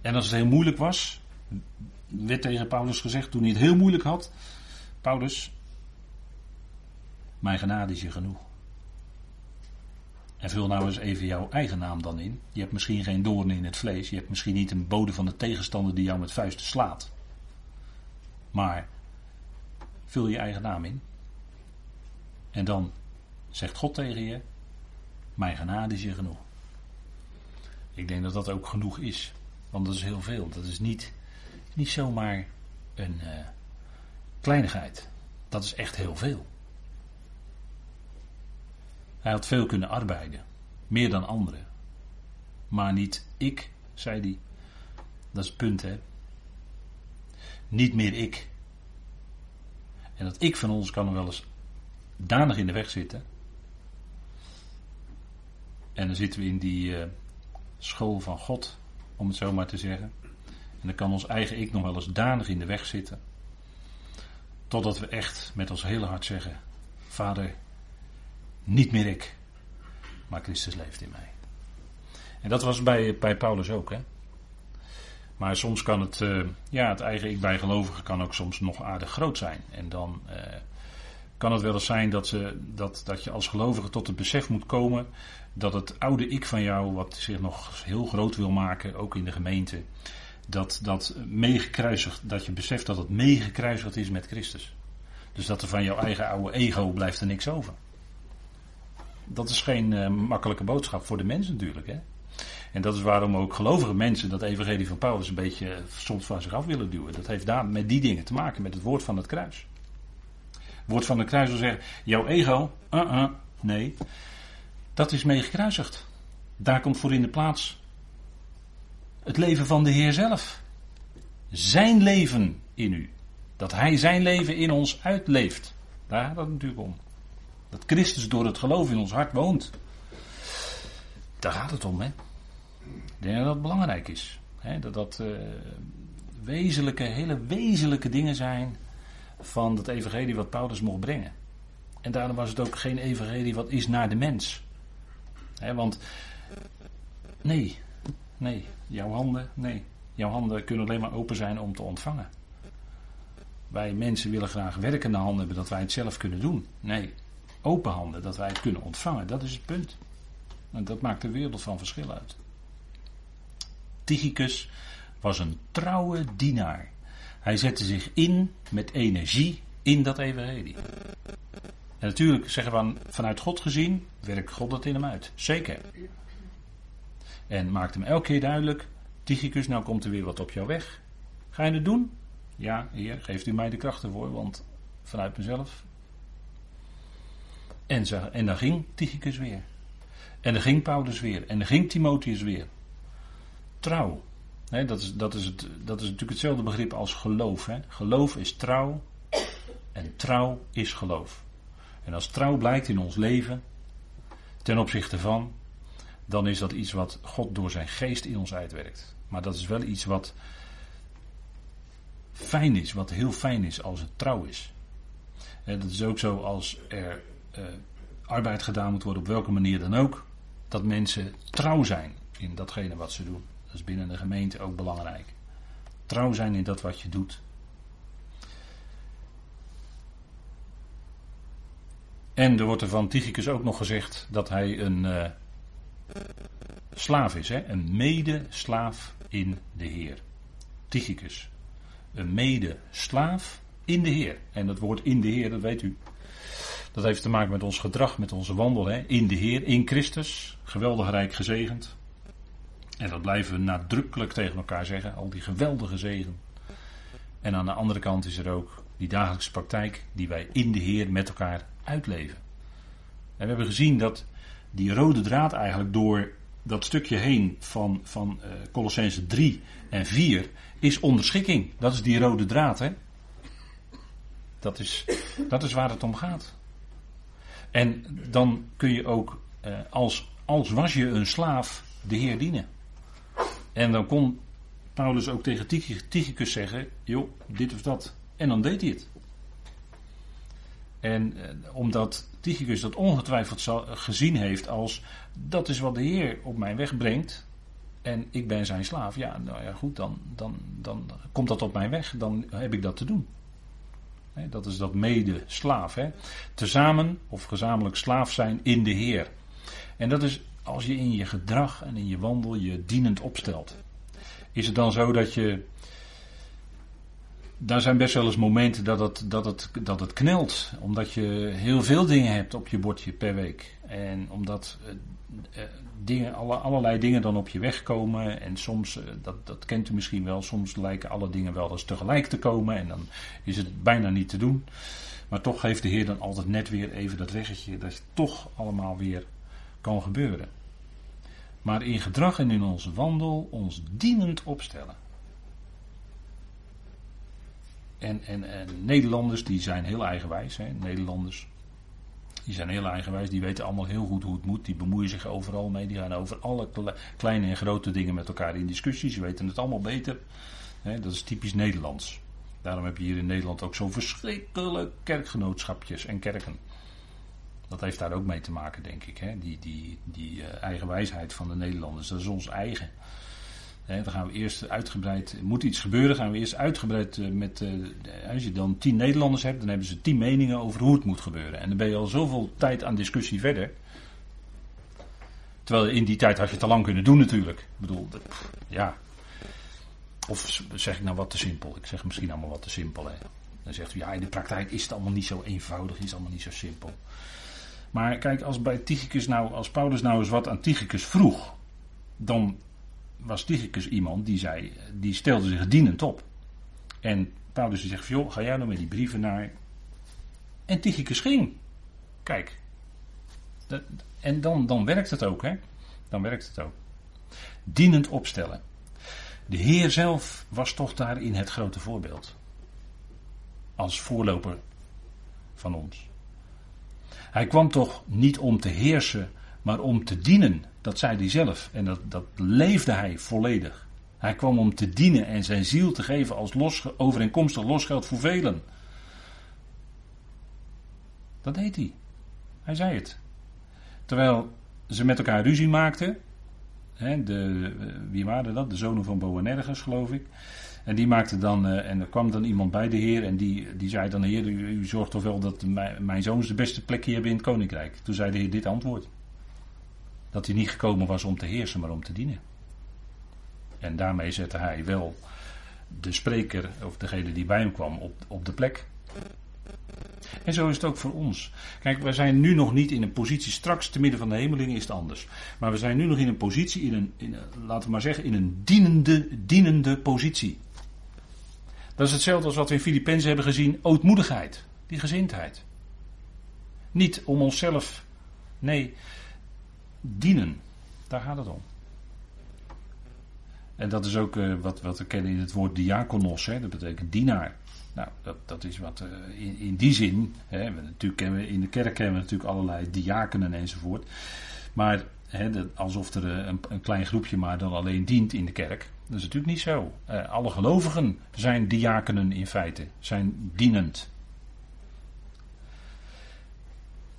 S1: En als het heel moeilijk was, werd tegen Paulus gezegd toen hij het heel moeilijk had. Paulus, mijn genade is je genoeg. En vul nou eens even jouw eigen naam dan in. Je hebt misschien geen doornen in het vlees. Je hebt misschien niet een bode van de tegenstander die jou met vuisten slaat. Maar vul je eigen naam in. En dan zegt God tegen je: Mijn genade is je genoeg. Ik denk dat dat ook genoeg is. Want dat is heel veel. Dat is niet, niet zomaar een uh, kleinigheid. Dat is echt heel veel. Hij had veel kunnen arbeiden. Meer dan anderen. Maar niet ik, zei hij. Dat is het punt, hè. Niet meer ik. En dat ik van ons kan er wel eens danig in de weg zitten. En dan zitten we in die uh, school van God, om het zo maar te zeggen. En dan kan ons eigen ik nog wel eens danig in de weg zitten. Totdat we echt met ons hele hart zeggen: Vader, niet meer ik, maar Christus leeft in mij. En dat was bij, bij Paulus ook. Hè? Maar soms kan het, uh, ja, het eigen ik bij gelovigen kan ook soms nog aardig groot zijn. En dan uh, kan het wel eens zijn dat, ze, dat, dat je als gelovige tot het besef moet komen dat het oude ik van jou, wat zich nog heel groot wil maken, ook in de gemeente, dat dat meegekruisigd, dat je beseft dat het meegekruisigd is met Christus. Dus dat er van jouw eigen oude ego blijft er niks over. Dat is geen uh, makkelijke boodschap voor de mens natuurlijk. Hè? En dat is waarom ook gelovige mensen dat evangelie van Paulus een beetje soms van zich af willen duwen. Dat heeft daar met die dingen te maken, met het woord van het kruis. Het woord van het kruis wil zeggen, jouw ego, uh -uh, nee, dat is mee gekruisigd. Daar komt voor in de plaats het leven van de Heer zelf. Zijn leven in u. Dat Hij zijn leven in ons uitleeft. Daar gaat het natuurlijk om. Dat Christus door het geloof in ons hart woont. Daar gaat het om, hè. Ik denk dat dat belangrijk is. Hè? Dat dat uh, wezenlijke, hele wezenlijke dingen zijn van dat evangelie wat Paulus mocht brengen. En daarom was het ook geen evangelie wat is naar de mens. Hè, want nee, nee, jouw handen, nee. Jouw handen kunnen alleen maar open zijn om te ontvangen. Wij mensen willen graag werkende handen hebben dat wij het zelf kunnen doen. Nee, open handen dat wij het kunnen ontvangen. Dat is het punt. En dat maakt de wereld van verschil uit. Tychicus, was een trouwe dienaar. Hij zette zich in met energie in dat evangelie. En natuurlijk zeggen we vanuit God gezien, werkt God dat in hem uit. Zeker. En maakt hem elke keer duidelijk, Tychicus, nou komt er weer wat op jouw weg. Ga je het doen? Ja, heer, geeft u mij de kracht ervoor, want vanuit mezelf. En, en dan ging Tychicus weer. En dan ging Paulus weer. En dan ging Timotheus weer. Trouw. dat, is, dat, is het, dat is natuurlijk hetzelfde begrip als geloof. Geloof is trouw. En trouw is geloof. En als trouw blijkt in ons leven, ten opzichte van, dan is dat iets wat God door zijn geest in ons uitwerkt. Maar dat is wel iets wat fijn is, wat heel fijn is als het trouw is. En dat is ook zo als er eh, arbeid gedaan moet worden, op welke manier dan ook, dat mensen trouw zijn in datgene wat ze doen. Dat is binnen de gemeente ook belangrijk. Trouw zijn in dat wat je doet. En er wordt er van Tychicus ook nog gezegd dat hij een uh, slaaf is, hè? een mede-slaaf in de Heer. Tychicus. Een mede-slaaf in de Heer. En dat woord in de Heer, dat weet u. Dat heeft te maken met ons gedrag, met onze wandel. Hè? In de Heer, in Christus. Geweldig rijk gezegend. En dat blijven we nadrukkelijk tegen elkaar zeggen. Al die geweldige zegen. En aan de andere kant is er ook die dagelijkse praktijk die wij in de Heer met elkaar uitleven. En we hebben gezien dat die rode draad eigenlijk door dat stukje heen van, van uh, Colossense 3 en 4 is onderschikking. Dat is die rode draad, hè? Dat is, dat is waar het om gaat. En dan kun je ook, uh, als, als was je een slaaf, de Heer dienen. En dan kon Paulus ook tegen Tychicus zeggen: joh, dit of dat. En dan deed hij het. En eh, omdat Tychicus dat ongetwijfeld gezien heeft als dat is wat de Heer op mijn weg brengt. En ik ben zijn slaaf. Ja, nou ja, goed, dan, dan, dan komt dat op mijn weg. Dan heb ik dat te doen. Dat is dat mede-slaaf. Tezamen of gezamenlijk slaaf zijn in de Heer. En dat is als je in je gedrag en in je wandel je dienend opstelt. Is het dan zo dat je daar zijn best wel eens momenten dat het, dat, het, dat het knelt. Omdat je heel veel dingen hebt op je bordje per week. En omdat uh, dingen, alle, allerlei dingen dan op je weg komen. En soms, uh, dat, dat kent u misschien wel, soms lijken alle dingen wel eens tegelijk te komen. En dan is het bijna niet te doen. Maar toch geeft de Heer dan altijd net weer even dat weggetje. Dat het toch allemaal weer kan gebeuren. Maar in gedrag en in onze wandel ons dienend opstellen. En, en, en Nederlanders die zijn heel eigenwijs. Hè? Nederlanders die zijn heel eigenwijs. Die weten allemaal heel goed hoe het moet. Die bemoeien zich overal mee. Die gaan over alle kleine en grote dingen met elkaar in discussie. Ze weten het allemaal beter. Dat is typisch Nederlands. Daarom heb je hier in Nederland ook zo'n verschrikkelijk kerkgenootschapjes en kerken. Dat heeft daar ook mee te maken, denk ik. Die, die, die uh, eigenwijsheid van de Nederlanders, dat is ons eigen dan gaan we eerst uitgebreid, moet iets gebeuren, gaan we eerst uitgebreid eh, met, eh, als je dan tien Nederlanders hebt, dan hebben ze tien meningen over hoe het moet gebeuren. En dan ben je al zoveel tijd aan discussie verder. Terwijl in die tijd had je het al lang kunnen doen natuurlijk. Ik bedoel, ja. Of zeg ik nou wat te simpel? Ik zeg misschien allemaal wat te simpel. Hè. Dan zegt u, ja, in de praktijk is het allemaal niet zo eenvoudig, is het allemaal niet zo simpel. Maar kijk, als bij Tychicus nou, als Paulus nou eens wat aan Tychicus vroeg, dan was Tychicus iemand die zei, die stelde zich dienend op. En Paulus zegt, joh, ga jij nou met die brieven naar... En Tychicus ging. Kijk. Dat, en dan, dan werkt het ook, hè. Dan werkt het ook. Dienend opstellen. De Heer zelf was toch daarin het grote voorbeeld. Als voorloper van ons. Hij kwam toch niet om te heersen, maar om te dienen. Dat zei hij zelf en dat, dat leefde hij volledig. Hij kwam om te dienen en zijn ziel te geven als los, overeenkomstig losgeld voor velen. Dat deed hij. Hij zei het. Terwijl ze met elkaar ruzie maakten. Hè, de, wie waren dat? De zonen van Boanerges, geloof ik. En die maakte dan, uh, en er kwam dan iemand bij de Heer en die, die zei dan: Heer, u, u zorgt toch wel dat mijn, mijn zoons de beste plekje hebben in het koninkrijk. Toen zei de Heer dit antwoord dat hij niet gekomen was om te heersen, maar om te dienen. En daarmee zette hij wel de spreker, of degene die bij hem kwam, op, op de plek. En zo is het ook voor ons. Kijk, we zijn nu nog niet in een positie, straks te midden van de hemelingen is het anders. Maar we zijn nu nog in een positie, in een, laten we maar zeggen, in een dienende, dienende positie. Dat is hetzelfde als wat we in Filippenzen hebben gezien, ootmoedigheid, die gezindheid. Niet om onszelf, nee, dienen. Daar gaat het om. En dat is ook uh, wat, wat we kennen in het woord diakonos, hè, dat betekent dienaar. Nou, dat, dat is wat uh, in, in die zin. Hè, natuurlijk kennen we, in de kerk hebben we natuurlijk allerlei diakenen enzovoort. Maar hè, dat, alsof er uh, een, een, klein groepje maar dan alleen dient in de kerk. Dat is natuurlijk niet zo. alle gelovigen zijn diakenen in feite, zijn dienend.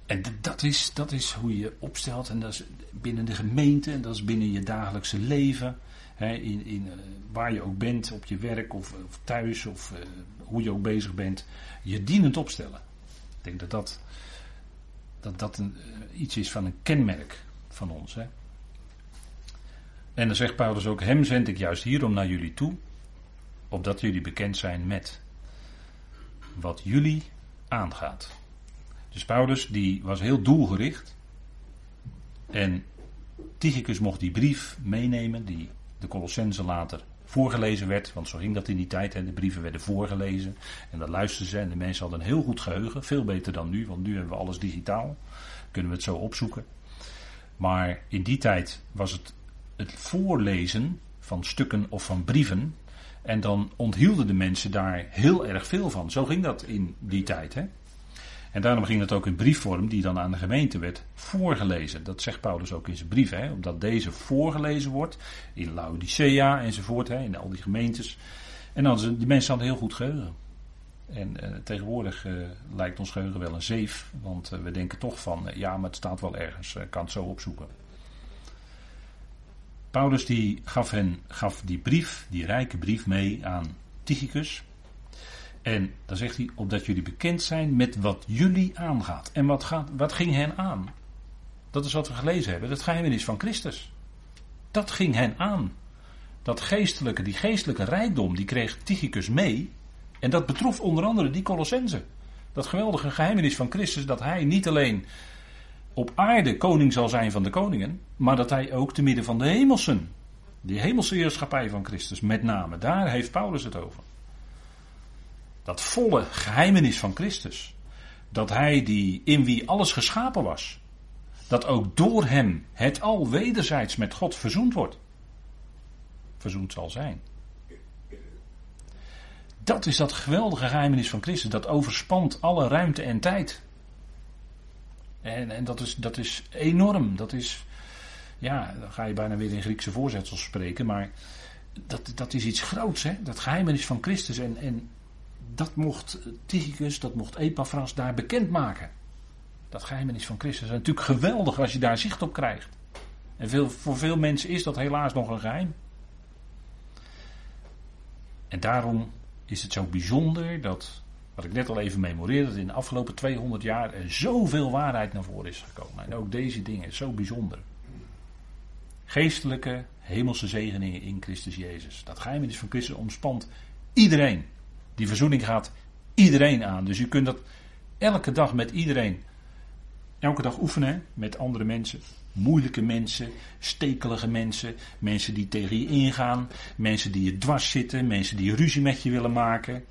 S1: En dat is, dat is hoe je opstelt. En dat is binnen de gemeente. En dat is binnen je dagelijkse leven. in, in, uh, waar je ook bent, op je werk of, of thuis. Of uh, hoe je ook bezig bent. Je dienend opstellen. Ik denk dat dat, dat, dat een, iets is van een kenmerk van ons. En dan zegt Paulus ook: Hem zend ik juist hierom naar jullie toe. Opdat jullie bekend zijn met wat jullie aangaat. Dus Paulus die was heel doelgericht. En Tychicus mocht die brief meenemen die de Colossense later voorgelezen werd. Want zo ging dat in die tijd. Hè. De brieven werden voorgelezen. En dat luisterden ze. En de mensen hadden een heel goed geheugen. Veel beter dan nu. Want nu hebben we alles digitaal. Kunnen we het zo opzoeken. Maar in die tijd was het het voorlezen van stukken of van brieven. En dan onthielden de mensen daar heel erg veel van. Zo ging dat in die tijd. Hè. En daarom ging het ook in briefvorm, die dan aan de gemeente werd voorgelezen. Dat zegt Paulus ook in zijn brief, hè, omdat deze voorgelezen wordt in Laodicea enzovoort, hè, in al die gemeentes. En dan, die mensen hadden heel goed geheugen. En eh, tegenwoordig eh, lijkt ons geheugen wel een zeef, want eh, we denken toch van, ja, maar het staat wel ergens, ik kan het zo opzoeken. Paulus die gaf, hen, gaf die brief, die rijke brief mee aan Tychicus. En dan zegt hij, opdat jullie bekend zijn met wat jullie aangaat. En wat, gaat, wat ging hen aan? Dat is wat we gelezen hebben, het geheimnis van Christus. Dat ging hen aan. Dat geestelijke, die geestelijke rijkdom, die kreeg Tychicus mee. En dat betrof onder andere die Colossense. Dat geweldige geheimnis van Christus, dat hij niet alleen op aarde koning zal zijn van de koningen, maar dat hij ook te midden van de hemelsen, die hemelse heerschappij van Christus met name, daar heeft Paulus het over. Dat volle geheimenis van Christus. Dat hij die in wie alles geschapen was. Dat ook door hem het al wederzijds met God verzoend wordt. Verzoend zal zijn. Dat is dat geweldige geheimenis van Christus. Dat overspant alle ruimte en tijd. En, en dat, is, dat is enorm. Dat is. Ja, dan ga je bijna weer in Griekse voorzetsels spreken. Maar dat, dat is iets groots, hè? Dat geheimenis van Christus. En, en dat mocht Tychicus, dat mocht Epaphras daar bekendmaken. Dat geheimenis van Christus. is natuurlijk geweldig als je daar zicht op krijgt. En veel, voor veel mensen is dat helaas nog een geheim. En daarom is het zo bijzonder dat, wat ik net al even memoreerde, dat in de afgelopen 200 jaar er zoveel waarheid naar voren is gekomen. En ook deze dingen, zo bijzonder. Geestelijke, hemelse zegeningen in Christus Jezus. Dat geheimenis van Christus omspant iedereen. Die verzoening gaat iedereen aan. Dus u kunt dat elke dag met iedereen, elke dag oefenen met andere mensen. Moeilijke mensen, stekelige mensen, mensen die tegen je ingaan, mensen die je dwars zitten, mensen die ruzie met je willen maken.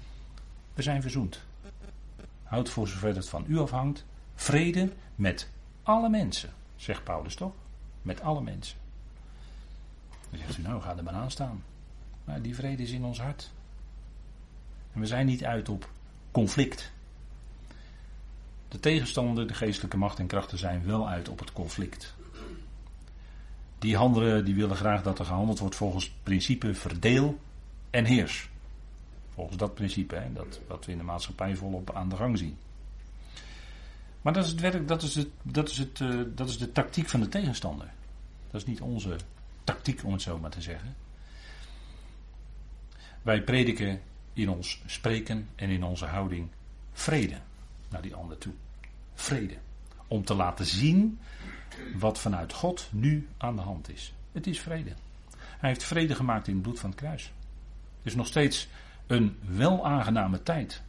S1: We zijn verzoend. Houd voor zover het van u afhangt vrede met alle mensen, zegt Paulus toch? Met alle mensen. Dan zegt u nou, ga er maar aan staan. Maar die vrede is in ons hart. En we zijn niet uit op conflict. De tegenstander, de geestelijke macht en krachten zijn wel uit op het conflict. Die handelen die willen graag dat er gehandeld wordt volgens het principe verdeel en heers. Volgens dat principe, hè, dat wat we in de maatschappij volop aan de gang zien. Maar dat is het werk, dat is, het, dat, is het, uh, dat is de tactiek van de tegenstander. Dat is niet onze tactiek, om het zo maar te zeggen. Wij prediken in ons spreken en in onze houding vrede naar die ander toe. Vrede. Om te laten zien wat vanuit God nu aan de hand is. Het is vrede. Hij heeft vrede gemaakt in het bloed van het kruis. Het is nog steeds een wel aangename tijd.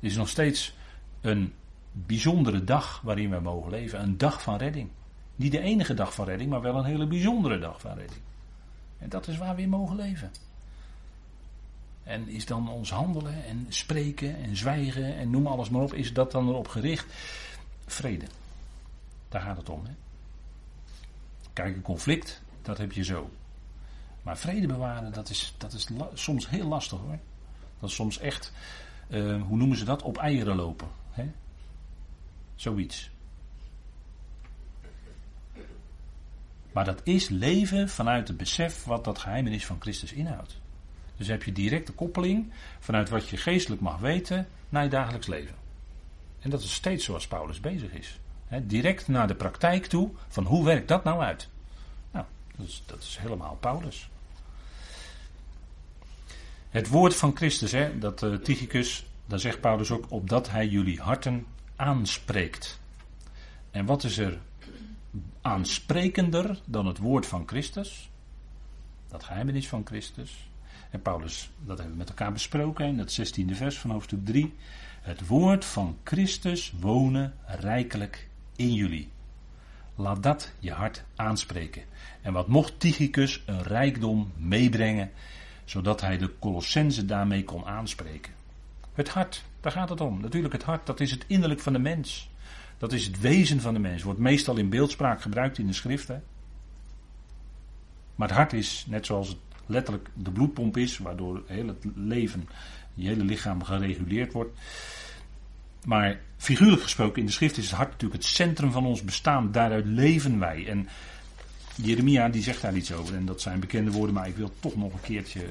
S1: Het is nog steeds een bijzondere dag waarin we mogen leven. Een dag van redding. Niet de enige dag van redding, maar wel een hele bijzondere dag van redding. En dat is waar we in mogen leven. En is dan ons handelen en spreken en zwijgen en noem alles maar op, is dat dan erop gericht? Vrede. Daar gaat het om. Hè? Kijk, een conflict, dat heb je zo. Maar vrede bewaren, dat is, dat is soms heel lastig hoor. Dat is soms echt, uh, hoe noemen ze dat? Op eieren lopen. Hè? Zoiets. Maar dat is leven vanuit het besef wat dat geheimenis van Christus inhoudt. Dus heb je directe koppeling vanuit wat je geestelijk mag weten naar je dagelijks leven. En dat is steeds zoals Paulus bezig is. direct naar de praktijk toe van hoe werkt dat nou uit? Nou, dat is, dat is helemaal Paulus. Het woord van Christus, hè, dat uh, Tychicus, daar zegt Paulus ook, opdat hij jullie harten aanspreekt. En wat is er aansprekender dan het woord van Christus? Dat geheimenis van Christus. En Paulus, dat hebben we met elkaar besproken in het 16e vers van hoofdstuk 3. Het woord van Christus wonen rijkelijk in jullie. Laat dat je hart aanspreken. En wat mocht Tychicus een rijkdom meebrengen, zodat hij de Colossense daarmee kon aanspreken. Het hart, daar gaat het om. Natuurlijk, het hart, dat is het innerlijk van de mens. Dat is het wezen van de mens. Wordt meestal in beeldspraak gebruikt in de schriften. Maar het hart is, net zoals het letterlijk de bloedpomp is, waardoor heel het leven, je hele lichaam gereguleerd wordt. Maar figuurlijk gesproken in de schrift is het hart natuurlijk het centrum van ons bestaan. Daaruit leven wij. En Jeremia die zegt daar iets over. En dat zijn bekende woorden, maar ik wil toch nog een keertje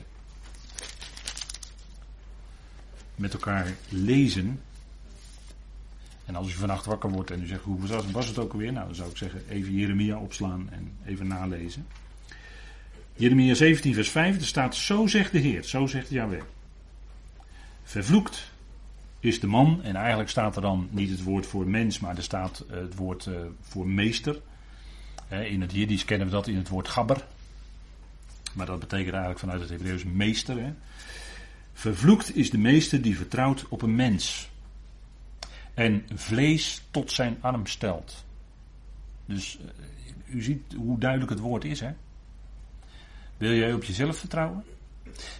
S1: met elkaar lezen. En als u vannacht wakker wordt en u zegt, hoe was het ook alweer? Nou, dan zou ik zeggen, even Jeremia opslaan en even nalezen. Jeremia 17, vers 5, er staat: Zo zegt de Heer, zo zegt Yahweh. Vervloekt is de man, en eigenlijk staat er dan niet het woord voor mens, maar er staat eh, het woord uh, voor meester. In het Jiddisch kennen we dat in het woord gabber. Maar dat betekent eigenlijk vanuit het Hebreeuws meester. Hè. Vervloekt is de meester die vertrouwt op een mens. En vlees tot zijn arm stelt. Dus uh, u ziet hoe duidelijk het woord is. Hè? Wil jij op jezelf vertrouwen?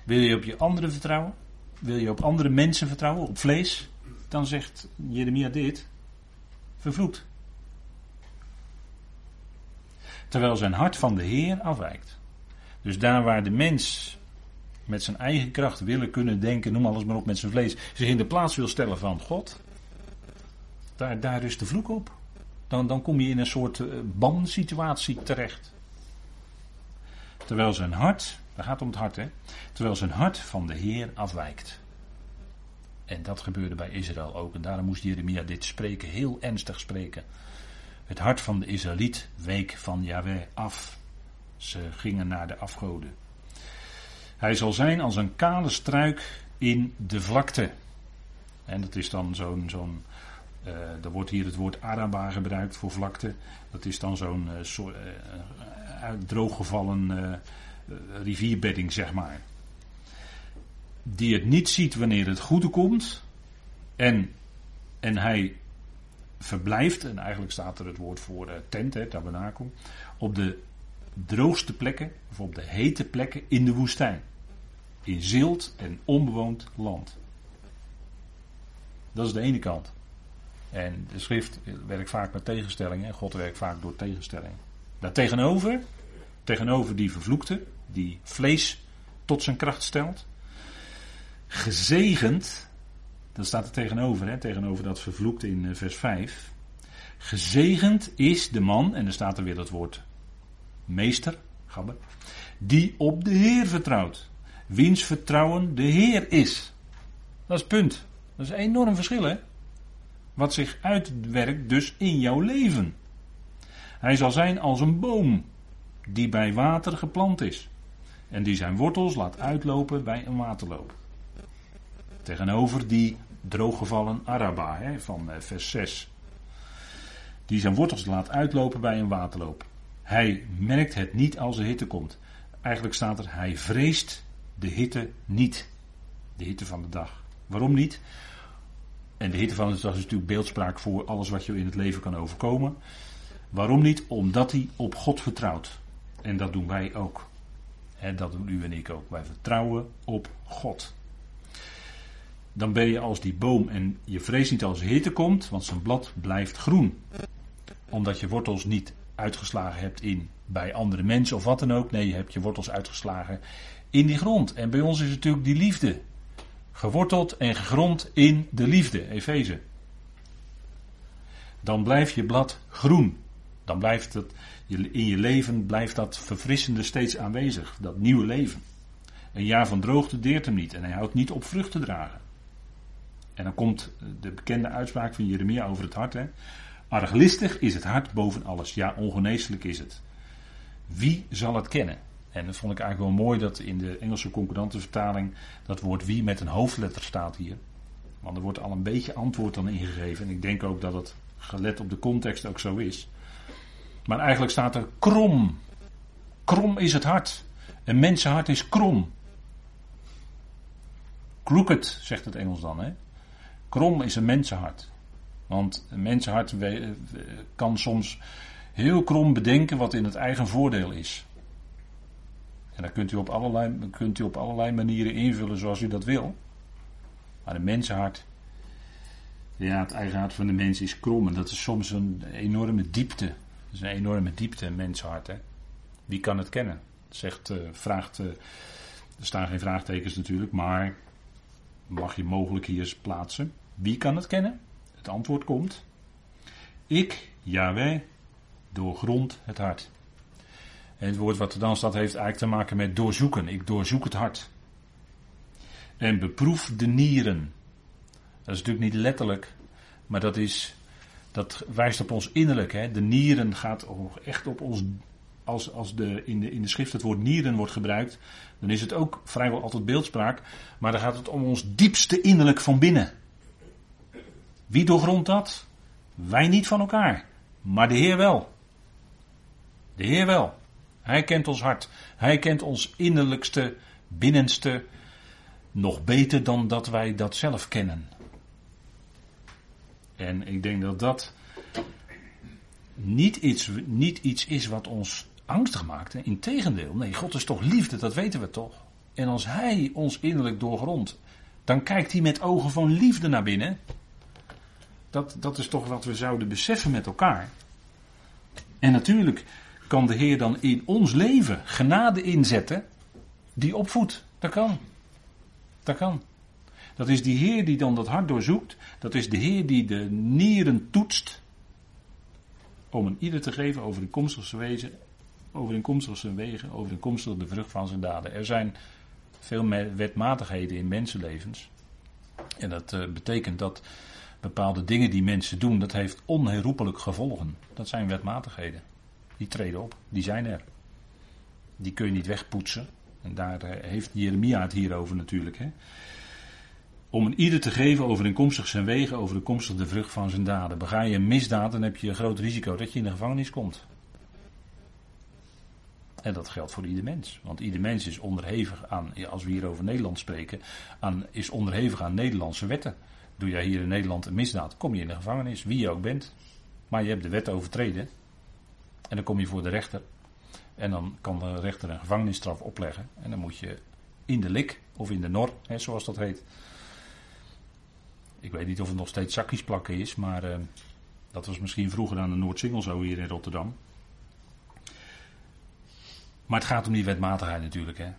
S1: Wil je op je anderen vertrouwen? Wil je op andere mensen vertrouwen, op vlees? Dan zegt Jeremia dit: vervloekt. Terwijl zijn hart van de Heer afwijkt. Dus daar waar de mens met zijn eigen kracht willen kunnen denken, noem alles maar op met zijn vlees, zich in de plaats wil stellen van God, daar, daar rust de vloek op. Dan, dan kom je in een soort uh, bansituatie terecht. Terwijl zijn hart, daar gaat om het hart hè, terwijl zijn hart van de Heer afwijkt. En dat gebeurde bij Israël ook. En daarom moest Jeremia dit spreken, heel ernstig spreken. Het hart van de Israëliet week van Yahweh af. Ze gingen naar de afgoden. Hij zal zijn als een kale struik in de vlakte. En dat is dan zo'n. zo'n uh, er wordt hier het woord Araba gebruikt voor vlakte. Dat is dan zo'n uh, drooggevallen rivierbedding, zeg maar. Die het niet ziet wanneer het goede komt. En, en hij verblijft, en eigenlijk staat er het woord voor tent, hè, tabernakel, op de droogste plekken, of op de hete plekken in de woestijn. In zilt en onbewoond land. Dat is de ene kant. En de schrift werkt vaak met tegenstellingen en God werkt vaak door tegenstellingen. Daartegenover, tegenover die vervloekte, die vlees tot zijn kracht stelt, gezegend, dat staat er tegenover, hè, tegenover dat vervloekte in eh, vers 5. Gezegend is de man, en er staat er weer dat woord meester, gabber, die op de Heer vertrouwt. Wiens vertrouwen de Heer is. Dat is punt. Dat is een enorm verschil, hè? Wat zich uitwerkt dus in jouw leven. Hij zal zijn als een boom die bij water geplant is. En die zijn wortels laat uitlopen bij een waterloop. Tegenover die drooggevallen Araba hè, van eh, vers 6. Die zijn wortels laat uitlopen bij een waterloop. Hij merkt het niet als de hitte komt. Eigenlijk staat er, hij vreest de hitte niet. De hitte van de dag. Waarom niet? En de hitte van de dag is natuurlijk beeldspraak voor alles wat je in het leven kan overkomen. Waarom niet? Omdat hij op God vertrouwt. En dat doen wij ook. Dat doen u en ik ook. Wij vertrouwen op God. Dan ben je als die boom en je vreest niet als hitte komt, want zijn blad blijft groen. Omdat je wortels niet uitgeslagen hebt in bij andere mensen of wat dan ook. Nee, je hebt je wortels uitgeslagen in die grond. En bij ons is natuurlijk die liefde. Geworteld en gegrond in de liefde, Efeze. Dan blijft je blad groen. Dan blijft het, in je leven blijft dat verfrissende steeds aanwezig. Dat nieuwe leven. Een jaar van droogte deert hem niet en hij houdt niet op vrucht te dragen. En dan komt de bekende uitspraak van Jeremia over het hart. Hè. Arglistig is het hart boven alles. Ja, ongeneeslijk is het. Wie zal het kennen? En dat vond ik eigenlijk wel mooi dat in de Engelse concordante vertaling dat woord wie met een hoofdletter staat hier. Want er wordt al een beetje antwoord dan ingegeven. En ik denk ook dat het gelet op de context ook zo is. Maar eigenlijk staat er krom. Krom is het hart. Een mensenhart is krom. Crooked, zegt het Engels dan. Hè? Krom is een mensenhart. Want een mensenhart kan soms heel krom bedenken wat in het eigen voordeel is. En dat kunt u op allerlei, kunt u op allerlei manieren invullen zoals u dat wil. Maar een mensenhart, ja, het eigen hart van de mens is krom. En dat is soms een enorme diepte. Is een enorme diepte. Hè? Wie kan het kennen? Zegt, uh, vraagt, uh, er staan geen vraagtekens natuurlijk, maar mag je mogelijk hier plaatsen. Wie kan het kennen? Het antwoord komt. Ik, Yahweh, doorgrond het hart. En het woord wat er dan staat heeft eigenlijk te maken met doorzoeken. Ik doorzoek het hart. En beproef de nieren. Dat is natuurlijk niet letterlijk, maar dat, is, dat wijst op ons innerlijk. Hè. De nieren gaat echt op ons. Als, als de, in, de, in de schrift het woord nieren wordt gebruikt, dan is het ook vrijwel altijd beeldspraak. Maar dan gaat het om ons diepste innerlijk van binnen. Wie doorgrondt dat? Wij niet van elkaar, maar de Heer wel. De Heer wel. Hij kent ons hart. Hij kent ons innerlijkste, binnenste, nog beter dan dat wij dat zelf kennen. En ik denk dat dat niet iets, niet iets is wat ons angstig maakt. Integendeel, nee, God is toch liefde, dat weten we toch. En als Hij ons innerlijk doorgrondt, dan kijkt Hij met ogen van liefde naar binnen. Dat, dat is toch wat we zouden beseffen met elkaar. En natuurlijk kan de Heer dan in ons leven genade inzetten die opvoedt. Dat kan. Dat kan. Dat is die Heer die dan dat hart doorzoekt. Dat is de Heer die de nieren toetst. Om een ieder te geven over de komstige wezen, overeenkomstig zijn wegen, overeenkomstig de vrucht van zijn daden. Er zijn veel wetmatigheden in mensenlevens. En dat uh, betekent dat bepaalde dingen die mensen doen, dat heeft onherroepelijk gevolgen. Dat zijn wetmatigheden. Die treden op, die zijn er. Die kun je niet wegpoetsen. En daar eh, heeft Jeremia het hier over natuurlijk. Hè. Om een ieder te geven overeenkomstig zijn wegen, overeenkomstig de vrucht van zijn daden. Bega je een misdaad, dan heb je een groot risico dat je in de gevangenis komt. En dat geldt voor ieder mens. Want ieder mens is onderhevig aan, als we hier over Nederland spreken, aan, is onderhevig aan Nederlandse wetten. Doe jij hier in Nederland een misdaad, kom je in de gevangenis, wie je ook bent. Maar je hebt de wet overtreden. En dan kom je voor de rechter. En dan kan de rechter een gevangenisstraf opleggen. En dan moet je in de lik, of in de nor, hè, zoals dat heet. Ik weet niet of het nog steeds zakjes plakken is, maar uh, dat was misschien vroeger aan de Noordsingel zo hier in Rotterdam. Maar het gaat om die wetmatigheid natuurlijk. Hè.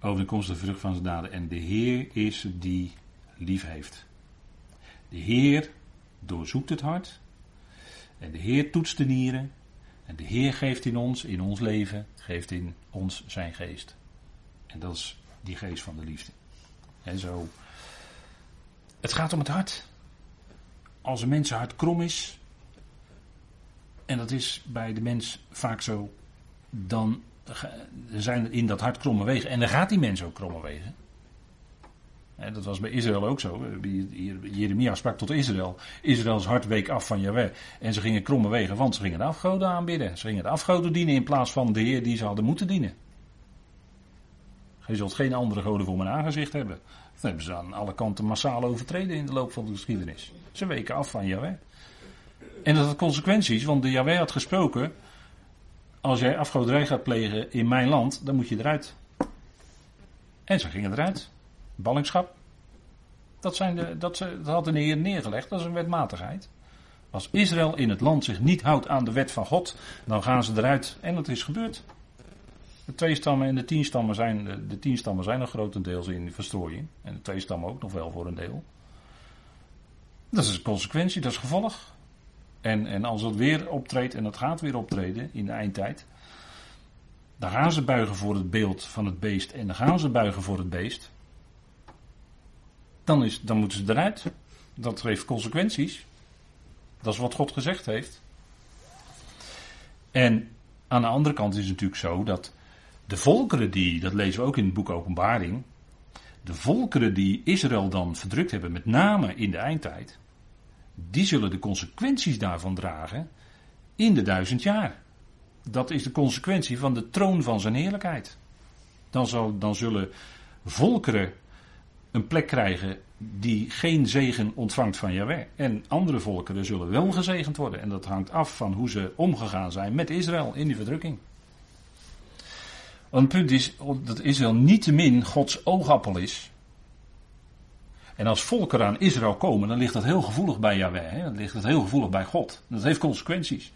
S1: Over de komst de vrucht van zijn daden. En de Heer is die lief heeft. De Heer doorzoekt het hart. En de Heer toetst de nieren. En de Heer geeft in ons, in ons leven, geeft in ons zijn geest. En dat is die geest van de liefde. En zo. Het gaat om het hart. Als een mensenhart krom is, en dat is bij de mens vaak zo, dan zijn in dat hart kromme wegen. En dan gaat die mens ook kromme wegen dat was bij Israël ook zo. Jeremia sprak tot Israël. Israëls hart week af van Jahweh. En ze gingen kromme wegen, want ze gingen de afgoden aanbidden. Ze gingen de afgoden dienen in plaats van de Heer die ze hadden moeten dienen. Je zult geen andere goden voor mijn aangezicht hebben. Dat hebben ze aan alle kanten massaal overtreden in de loop van de geschiedenis. Ze weken af van Yahweh. En dat had consequenties, want de had gesproken. Als jij afgoderij gaat plegen in mijn land, dan moet je eruit. En ze gingen eruit. Ballingschap. Dat, zijn de, dat, ze, dat had de Heer neergelegd, dat is een wetmatigheid. Als Israël in het land zich niet houdt aan de wet van God, dan gaan ze eruit. En dat is gebeurd. De twee stammen en de tien stammen zijn, de, de tien stammen zijn nog grotendeels in verstrooiing. En de twee stammen ook nog wel voor een deel. Dat is een consequentie, dat is gevolg. En, en als het weer optreedt, en dat gaat weer optreden in de eindtijd. Dan gaan ze buigen voor het beeld van het beest en dan gaan ze buigen voor het beest. Dan, is, dan moeten ze eruit. Dat heeft consequenties. Dat is wat God gezegd heeft. En aan de andere kant is het natuurlijk zo dat de volkeren die, dat lezen we ook in het boek Openbaring, de volkeren die Israël dan verdrukt hebben, met name in de eindtijd, die zullen de consequenties daarvan dragen in de duizend jaar. Dat is de consequentie van de troon van zijn heerlijkheid. Dan, dan zullen volkeren een plek krijgen die geen zegen ontvangt van Jahweh. En andere volkeren zullen wel gezegend worden. En dat hangt af van hoe ze omgegaan zijn met Israël in die verdrukking. Want het punt is dat Israël niettemin Gods oogappel is. En als volkeren aan Israël komen, dan ligt dat heel gevoelig bij Yahweh. Hè? Dan ligt dat heel gevoelig bij God. Dat heeft consequenties.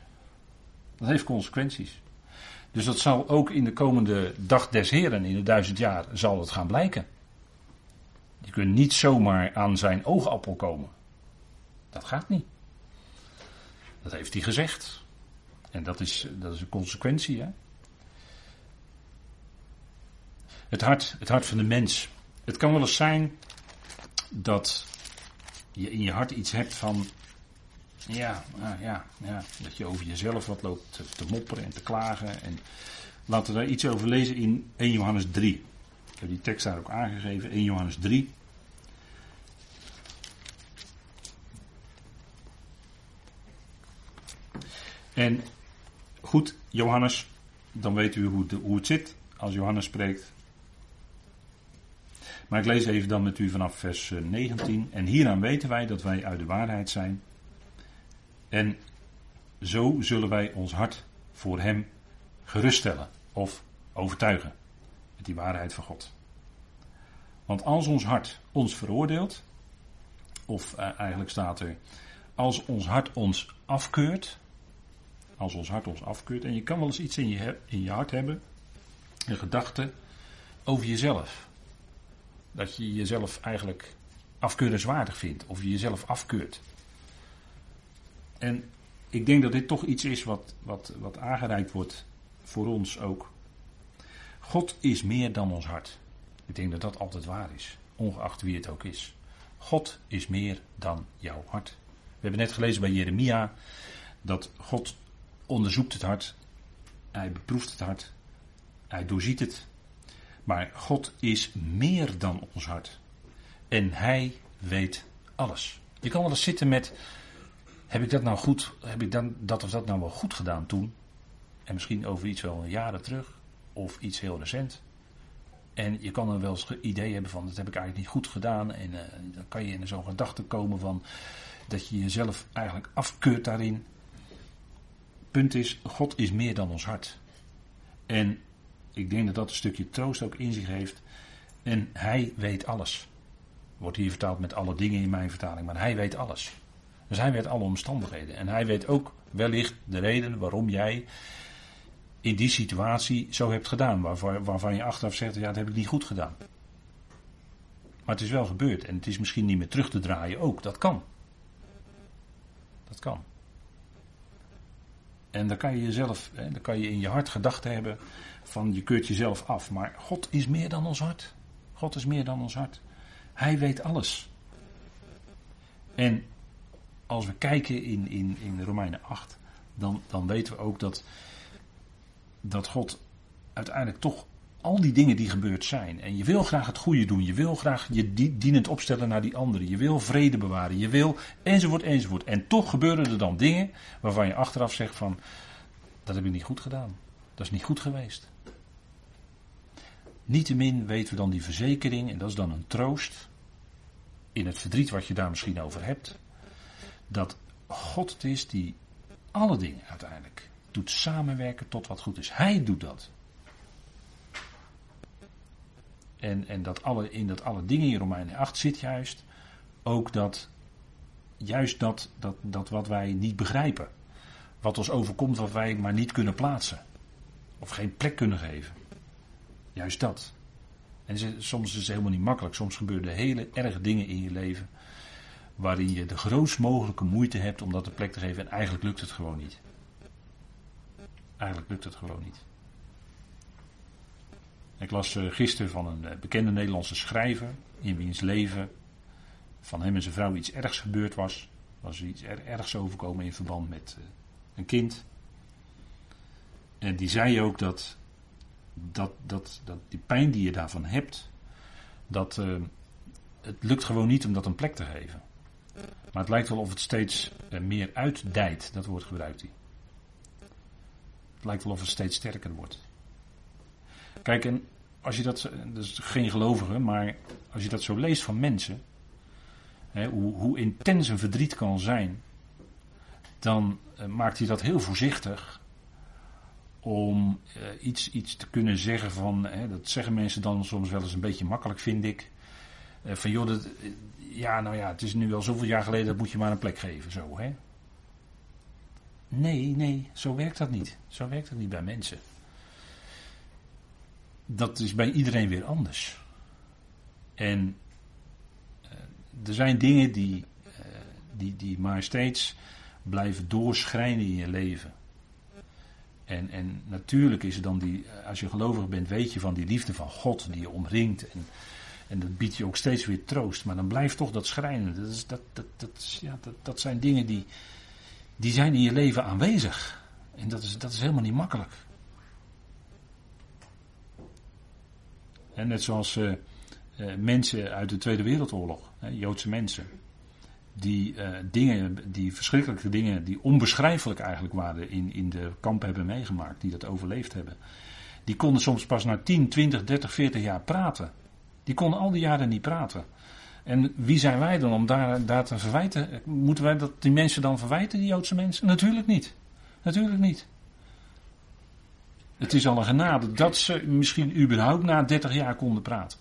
S1: Dat heeft consequenties. Dus dat zal ook in de komende dag des Heren, in de duizend jaar, zal het gaan blijken. Je kunt niet zomaar aan zijn oogappel komen. Dat gaat niet. Dat heeft hij gezegd. En dat is, dat is een consequentie. Hè? Het hart, het hart van de mens. Het kan wel eens zijn dat je in je hart iets hebt van. Ja, ah, ja, ja, dat je over jezelf wat loopt te, mopperen en te klagen. En laten we daar iets over lezen in 1 Johannes 3. Ik heb die tekst daar ook aangegeven, 1 Johannes 3. En goed, Johannes, dan weet u hoe hoe het zit als Johannes spreekt. Maar ik lees even dan met u vanaf vers 19. En hieraan weten wij dat wij uit de waarheid zijn. En zo zullen wij ons hart voor Hem geruststellen of overtuigen met die waarheid van God. Want als ons hart ons veroordeelt, of eh, eigenlijk staat er, als ons hart ons afkeurt, als ons hart ons afkeurt, en je kan wel eens iets in je, in je hart hebben, een gedachte over jezelf dat je jezelf eigenlijk afkeurenswaardig vindt. Of je jezelf afkeurt. En ik denk dat dit toch iets is wat, wat, wat aangereikt wordt voor ons ook. God is meer dan ons hart. Ik denk dat dat altijd waar is. Ongeacht wie het ook is. God is meer dan jouw hart. We hebben net gelezen bij Jeremia dat God onderzoekt het hart. Hij beproeft het hart. Hij doorziet het. Maar God is meer dan ons hart. En Hij weet alles. Je kan wel eens zitten met. Heb ik dat nou goed? Heb ik dan dat of dat nou wel goed gedaan toen? En misschien over iets wel jaren terug. Of iets heel recent. En je kan er wel eens idee hebben van dat heb ik eigenlijk niet goed gedaan. En uh, dan kan je in zo'n gedachte komen van dat je jezelf eigenlijk afkeurt daarin. Punt is, God is meer dan ons hart. En ik denk dat dat een stukje troost ook in zich heeft. En hij weet alles. Wordt hier vertaald met alle dingen in mijn vertaling, maar hij weet alles. Dus hij weet alle omstandigheden. En hij weet ook wellicht de reden waarom jij in die situatie zo hebt gedaan. Waarvan, waarvan je achteraf zegt, ja dat heb ik niet goed gedaan. Maar het is wel gebeurd. En het is misschien niet meer terug te draaien ook. Dat kan. Dat kan. En dan kan je jezelf, dan kan je in je hart gedachten hebben van je keurt jezelf af. Maar God is meer dan ons hart. God is meer dan ons hart. Hij weet alles. En als we kijken in, in, in Romeinen 8, dan, dan weten we ook dat, dat God uiteindelijk toch al die dingen die gebeurd zijn. En je wil graag het goede doen. Je wil graag je dienend opstellen naar die anderen. Je wil vrede bewaren. Je wil enzovoort enzovoort. En toch gebeuren er dan dingen waarvan je achteraf zegt van dat heb ik niet goed gedaan. Dat is niet goed geweest. Niettemin weten we dan die verzekering, en dat is dan een troost, in het verdriet wat je daar misschien over hebt, dat God het is die alle dingen uiteindelijk doet samenwerken tot wat goed is. Hij doet dat. En, en dat alle, in dat alle dingen in Romeinen 8 zit juist ook dat, juist dat, dat, dat wat wij niet begrijpen. Wat ons overkomt wat wij maar niet kunnen plaatsen. Of geen plek kunnen geven. Juist dat. En soms is het helemaal niet makkelijk. Soms gebeuren hele erge dingen in je leven. Waarin je de grootst mogelijke moeite hebt om dat een plek te geven. En eigenlijk lukt het gewoon niet. Eigenlijk lukt het gewoon niet. Ik las eh, gisteren van een eh, bekende Nederlandse schrijver. In wiens leven van hem en zijn vrouw iets ergs gebeurd was. Was iets ergs overkomen in verband met eh, een kind. En die zei ook dat, dat, dat, dat die pijn die je daarvan hebt, dat het lukt gewoon niet om dat een plek te geven. Maar het lijkt wel of het steeds meer uitdijt, dat woord gebruikt hij. Het lijkt wel of het steeds sterker wordt. Kijk, en als je dat, dus geen gelovige, maar als je dat zo leest van mensen, hè, hoe, hoe, intens een verdriet kan zijn, dan uh, maakt hij dat heel voorzichtig om uh, iets, iets te kunnen zeggen van, hè, dat zeggen mensen dan soms wel eens een beetje makkelijk, vind ik. Uh, van joh, dat, ja, nou ja, het is nu al zoveel jaar geleden, dat moet je maar een plek geven, zo hè. Nee, nee, zo werkt dat niet. Zo werkt dat niet bij mensen dat is bij iedereen weer anders. En uh, er zijn dingen die, uh, die, die maar steeds blijven doorschrijnen in je leven. En, en natuurlijk is er dan die, als je gelovig bent, weet je van die liefde van God die je omringt. En, en dat biedt je ook steeds weer troost. Maar dan blijft toch dat schrijnen. Dat, is, dat, dat, dat, ja, dat, dat zijn dingen die, die zijn in je leven aanwezig. En dat is, dat is helemaal niet makkelijk. Net zoals uh, mensen uit de Tweede Wereldoorlog, Joodse mensen, die uh, dingen, die verschrikkelijke dingen, die onbeschrijfelijk eigenlijk waren, in, in de kamp hebben meegemaakt, die dat overleefd hebben. Die konden soms pas na 10, 20, 30, 40 jaar praten. Die konden al die jaren niet praten. En wie zijn wij dan om daar, daar te verwijten? Moeten wij dat die mensen dan verwijten, die Joodse mensen? Natuurlijk niet. Natuurlijk niet. Het is al een genade dat ze misschien überhaupt na 30 jaar konden praten.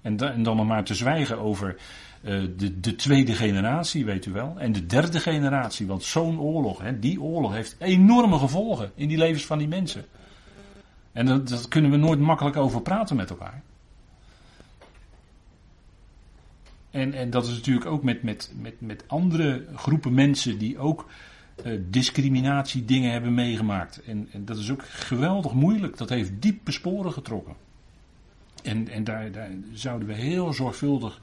S1: En, en dan nog maar te zwijgen over uh, de, de, tweede generatie, weet u wel. En de derde generatie, want zo'n oorlog, hè, die oorlog heeft enorme gevolgen in die levens van die mensen. En dat, dat kunnen we nooit makkelijk over praten met elkaar. En, en dat is natuurlijk ook met, met, met, met andere groepen mensen die ook uh, discriminatie dingen hebben meegemaakt. En, en, dat is ook geweldig moeilijk. Dat heeft diepe sporen getrokken. En, en daar, daar, zouden we heel zorgvuldig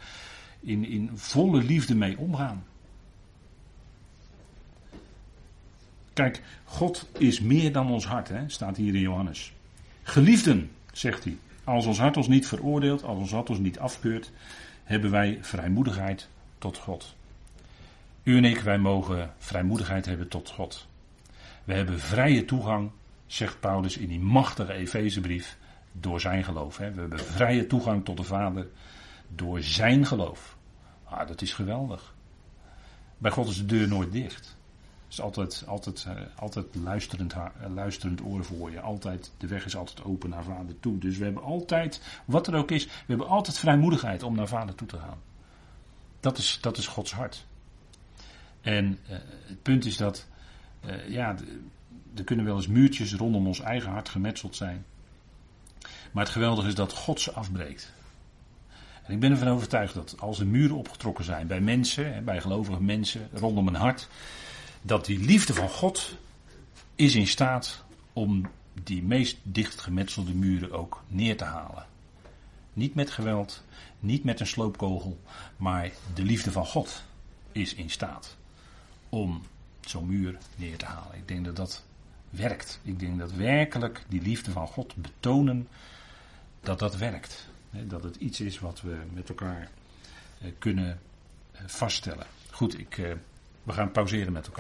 S1: in, in volle liefde mee omgaan. Kijk, God is meer dan ons hart, hè, staat hier in Johannes. Geliefden, zegt hij, als ons hart ons niet veroordeelt, als ons hart ons niet afkeurt, hebben wij vrijmoedigheid tot God. U en ik, wij mogen vrijmoedigheid hebben tot God. We hebben vrije toegang, zegt Paulus in die machtige Efezebrief, door zijn geloof. Hè. We hebben vrije toegang tot de Vader door zijn geloof. Ah, dat is geweldig. Bij God is de deur nooit dicht. Het is altijd, altijd, uh, altijd luisterend, uh, luisterend oor voor je. Altijd, de weg is altijd open naar Vader toe. Dus we hebben altijd, wat er ook is, we hebben altijd vrijmoedigheid om naar Vader toe te gaan. Dat is, dat is Gods hart. En uh, het punt is dat, uh, ja, er kunnen wel eens muurtjes rondom ons eigen hart gemetseld zijn. Maar het geweldige is dat God ze afbreekt. En ik ben ervan overtuigd dat als er muren opgetrokken zijn bij mensen, bij gelovige mensen rondom een hart, dat die liefde van God is in staat om die meest dicht gemetselde muren ook neer te halen. Niet met geweld, niet met een sloopkogel, maar de liefde van God is in staat om zo'n muur neer te halen. Ik denk dat dat werkt. Ik denk dat werkelijk die liefde van God betonen, dat dat werkt. Dat het iets is wat we met elkaar eh, kunnen eh, vaststellen. Goed, ik, eh, we gaan pauzeren met elkaar.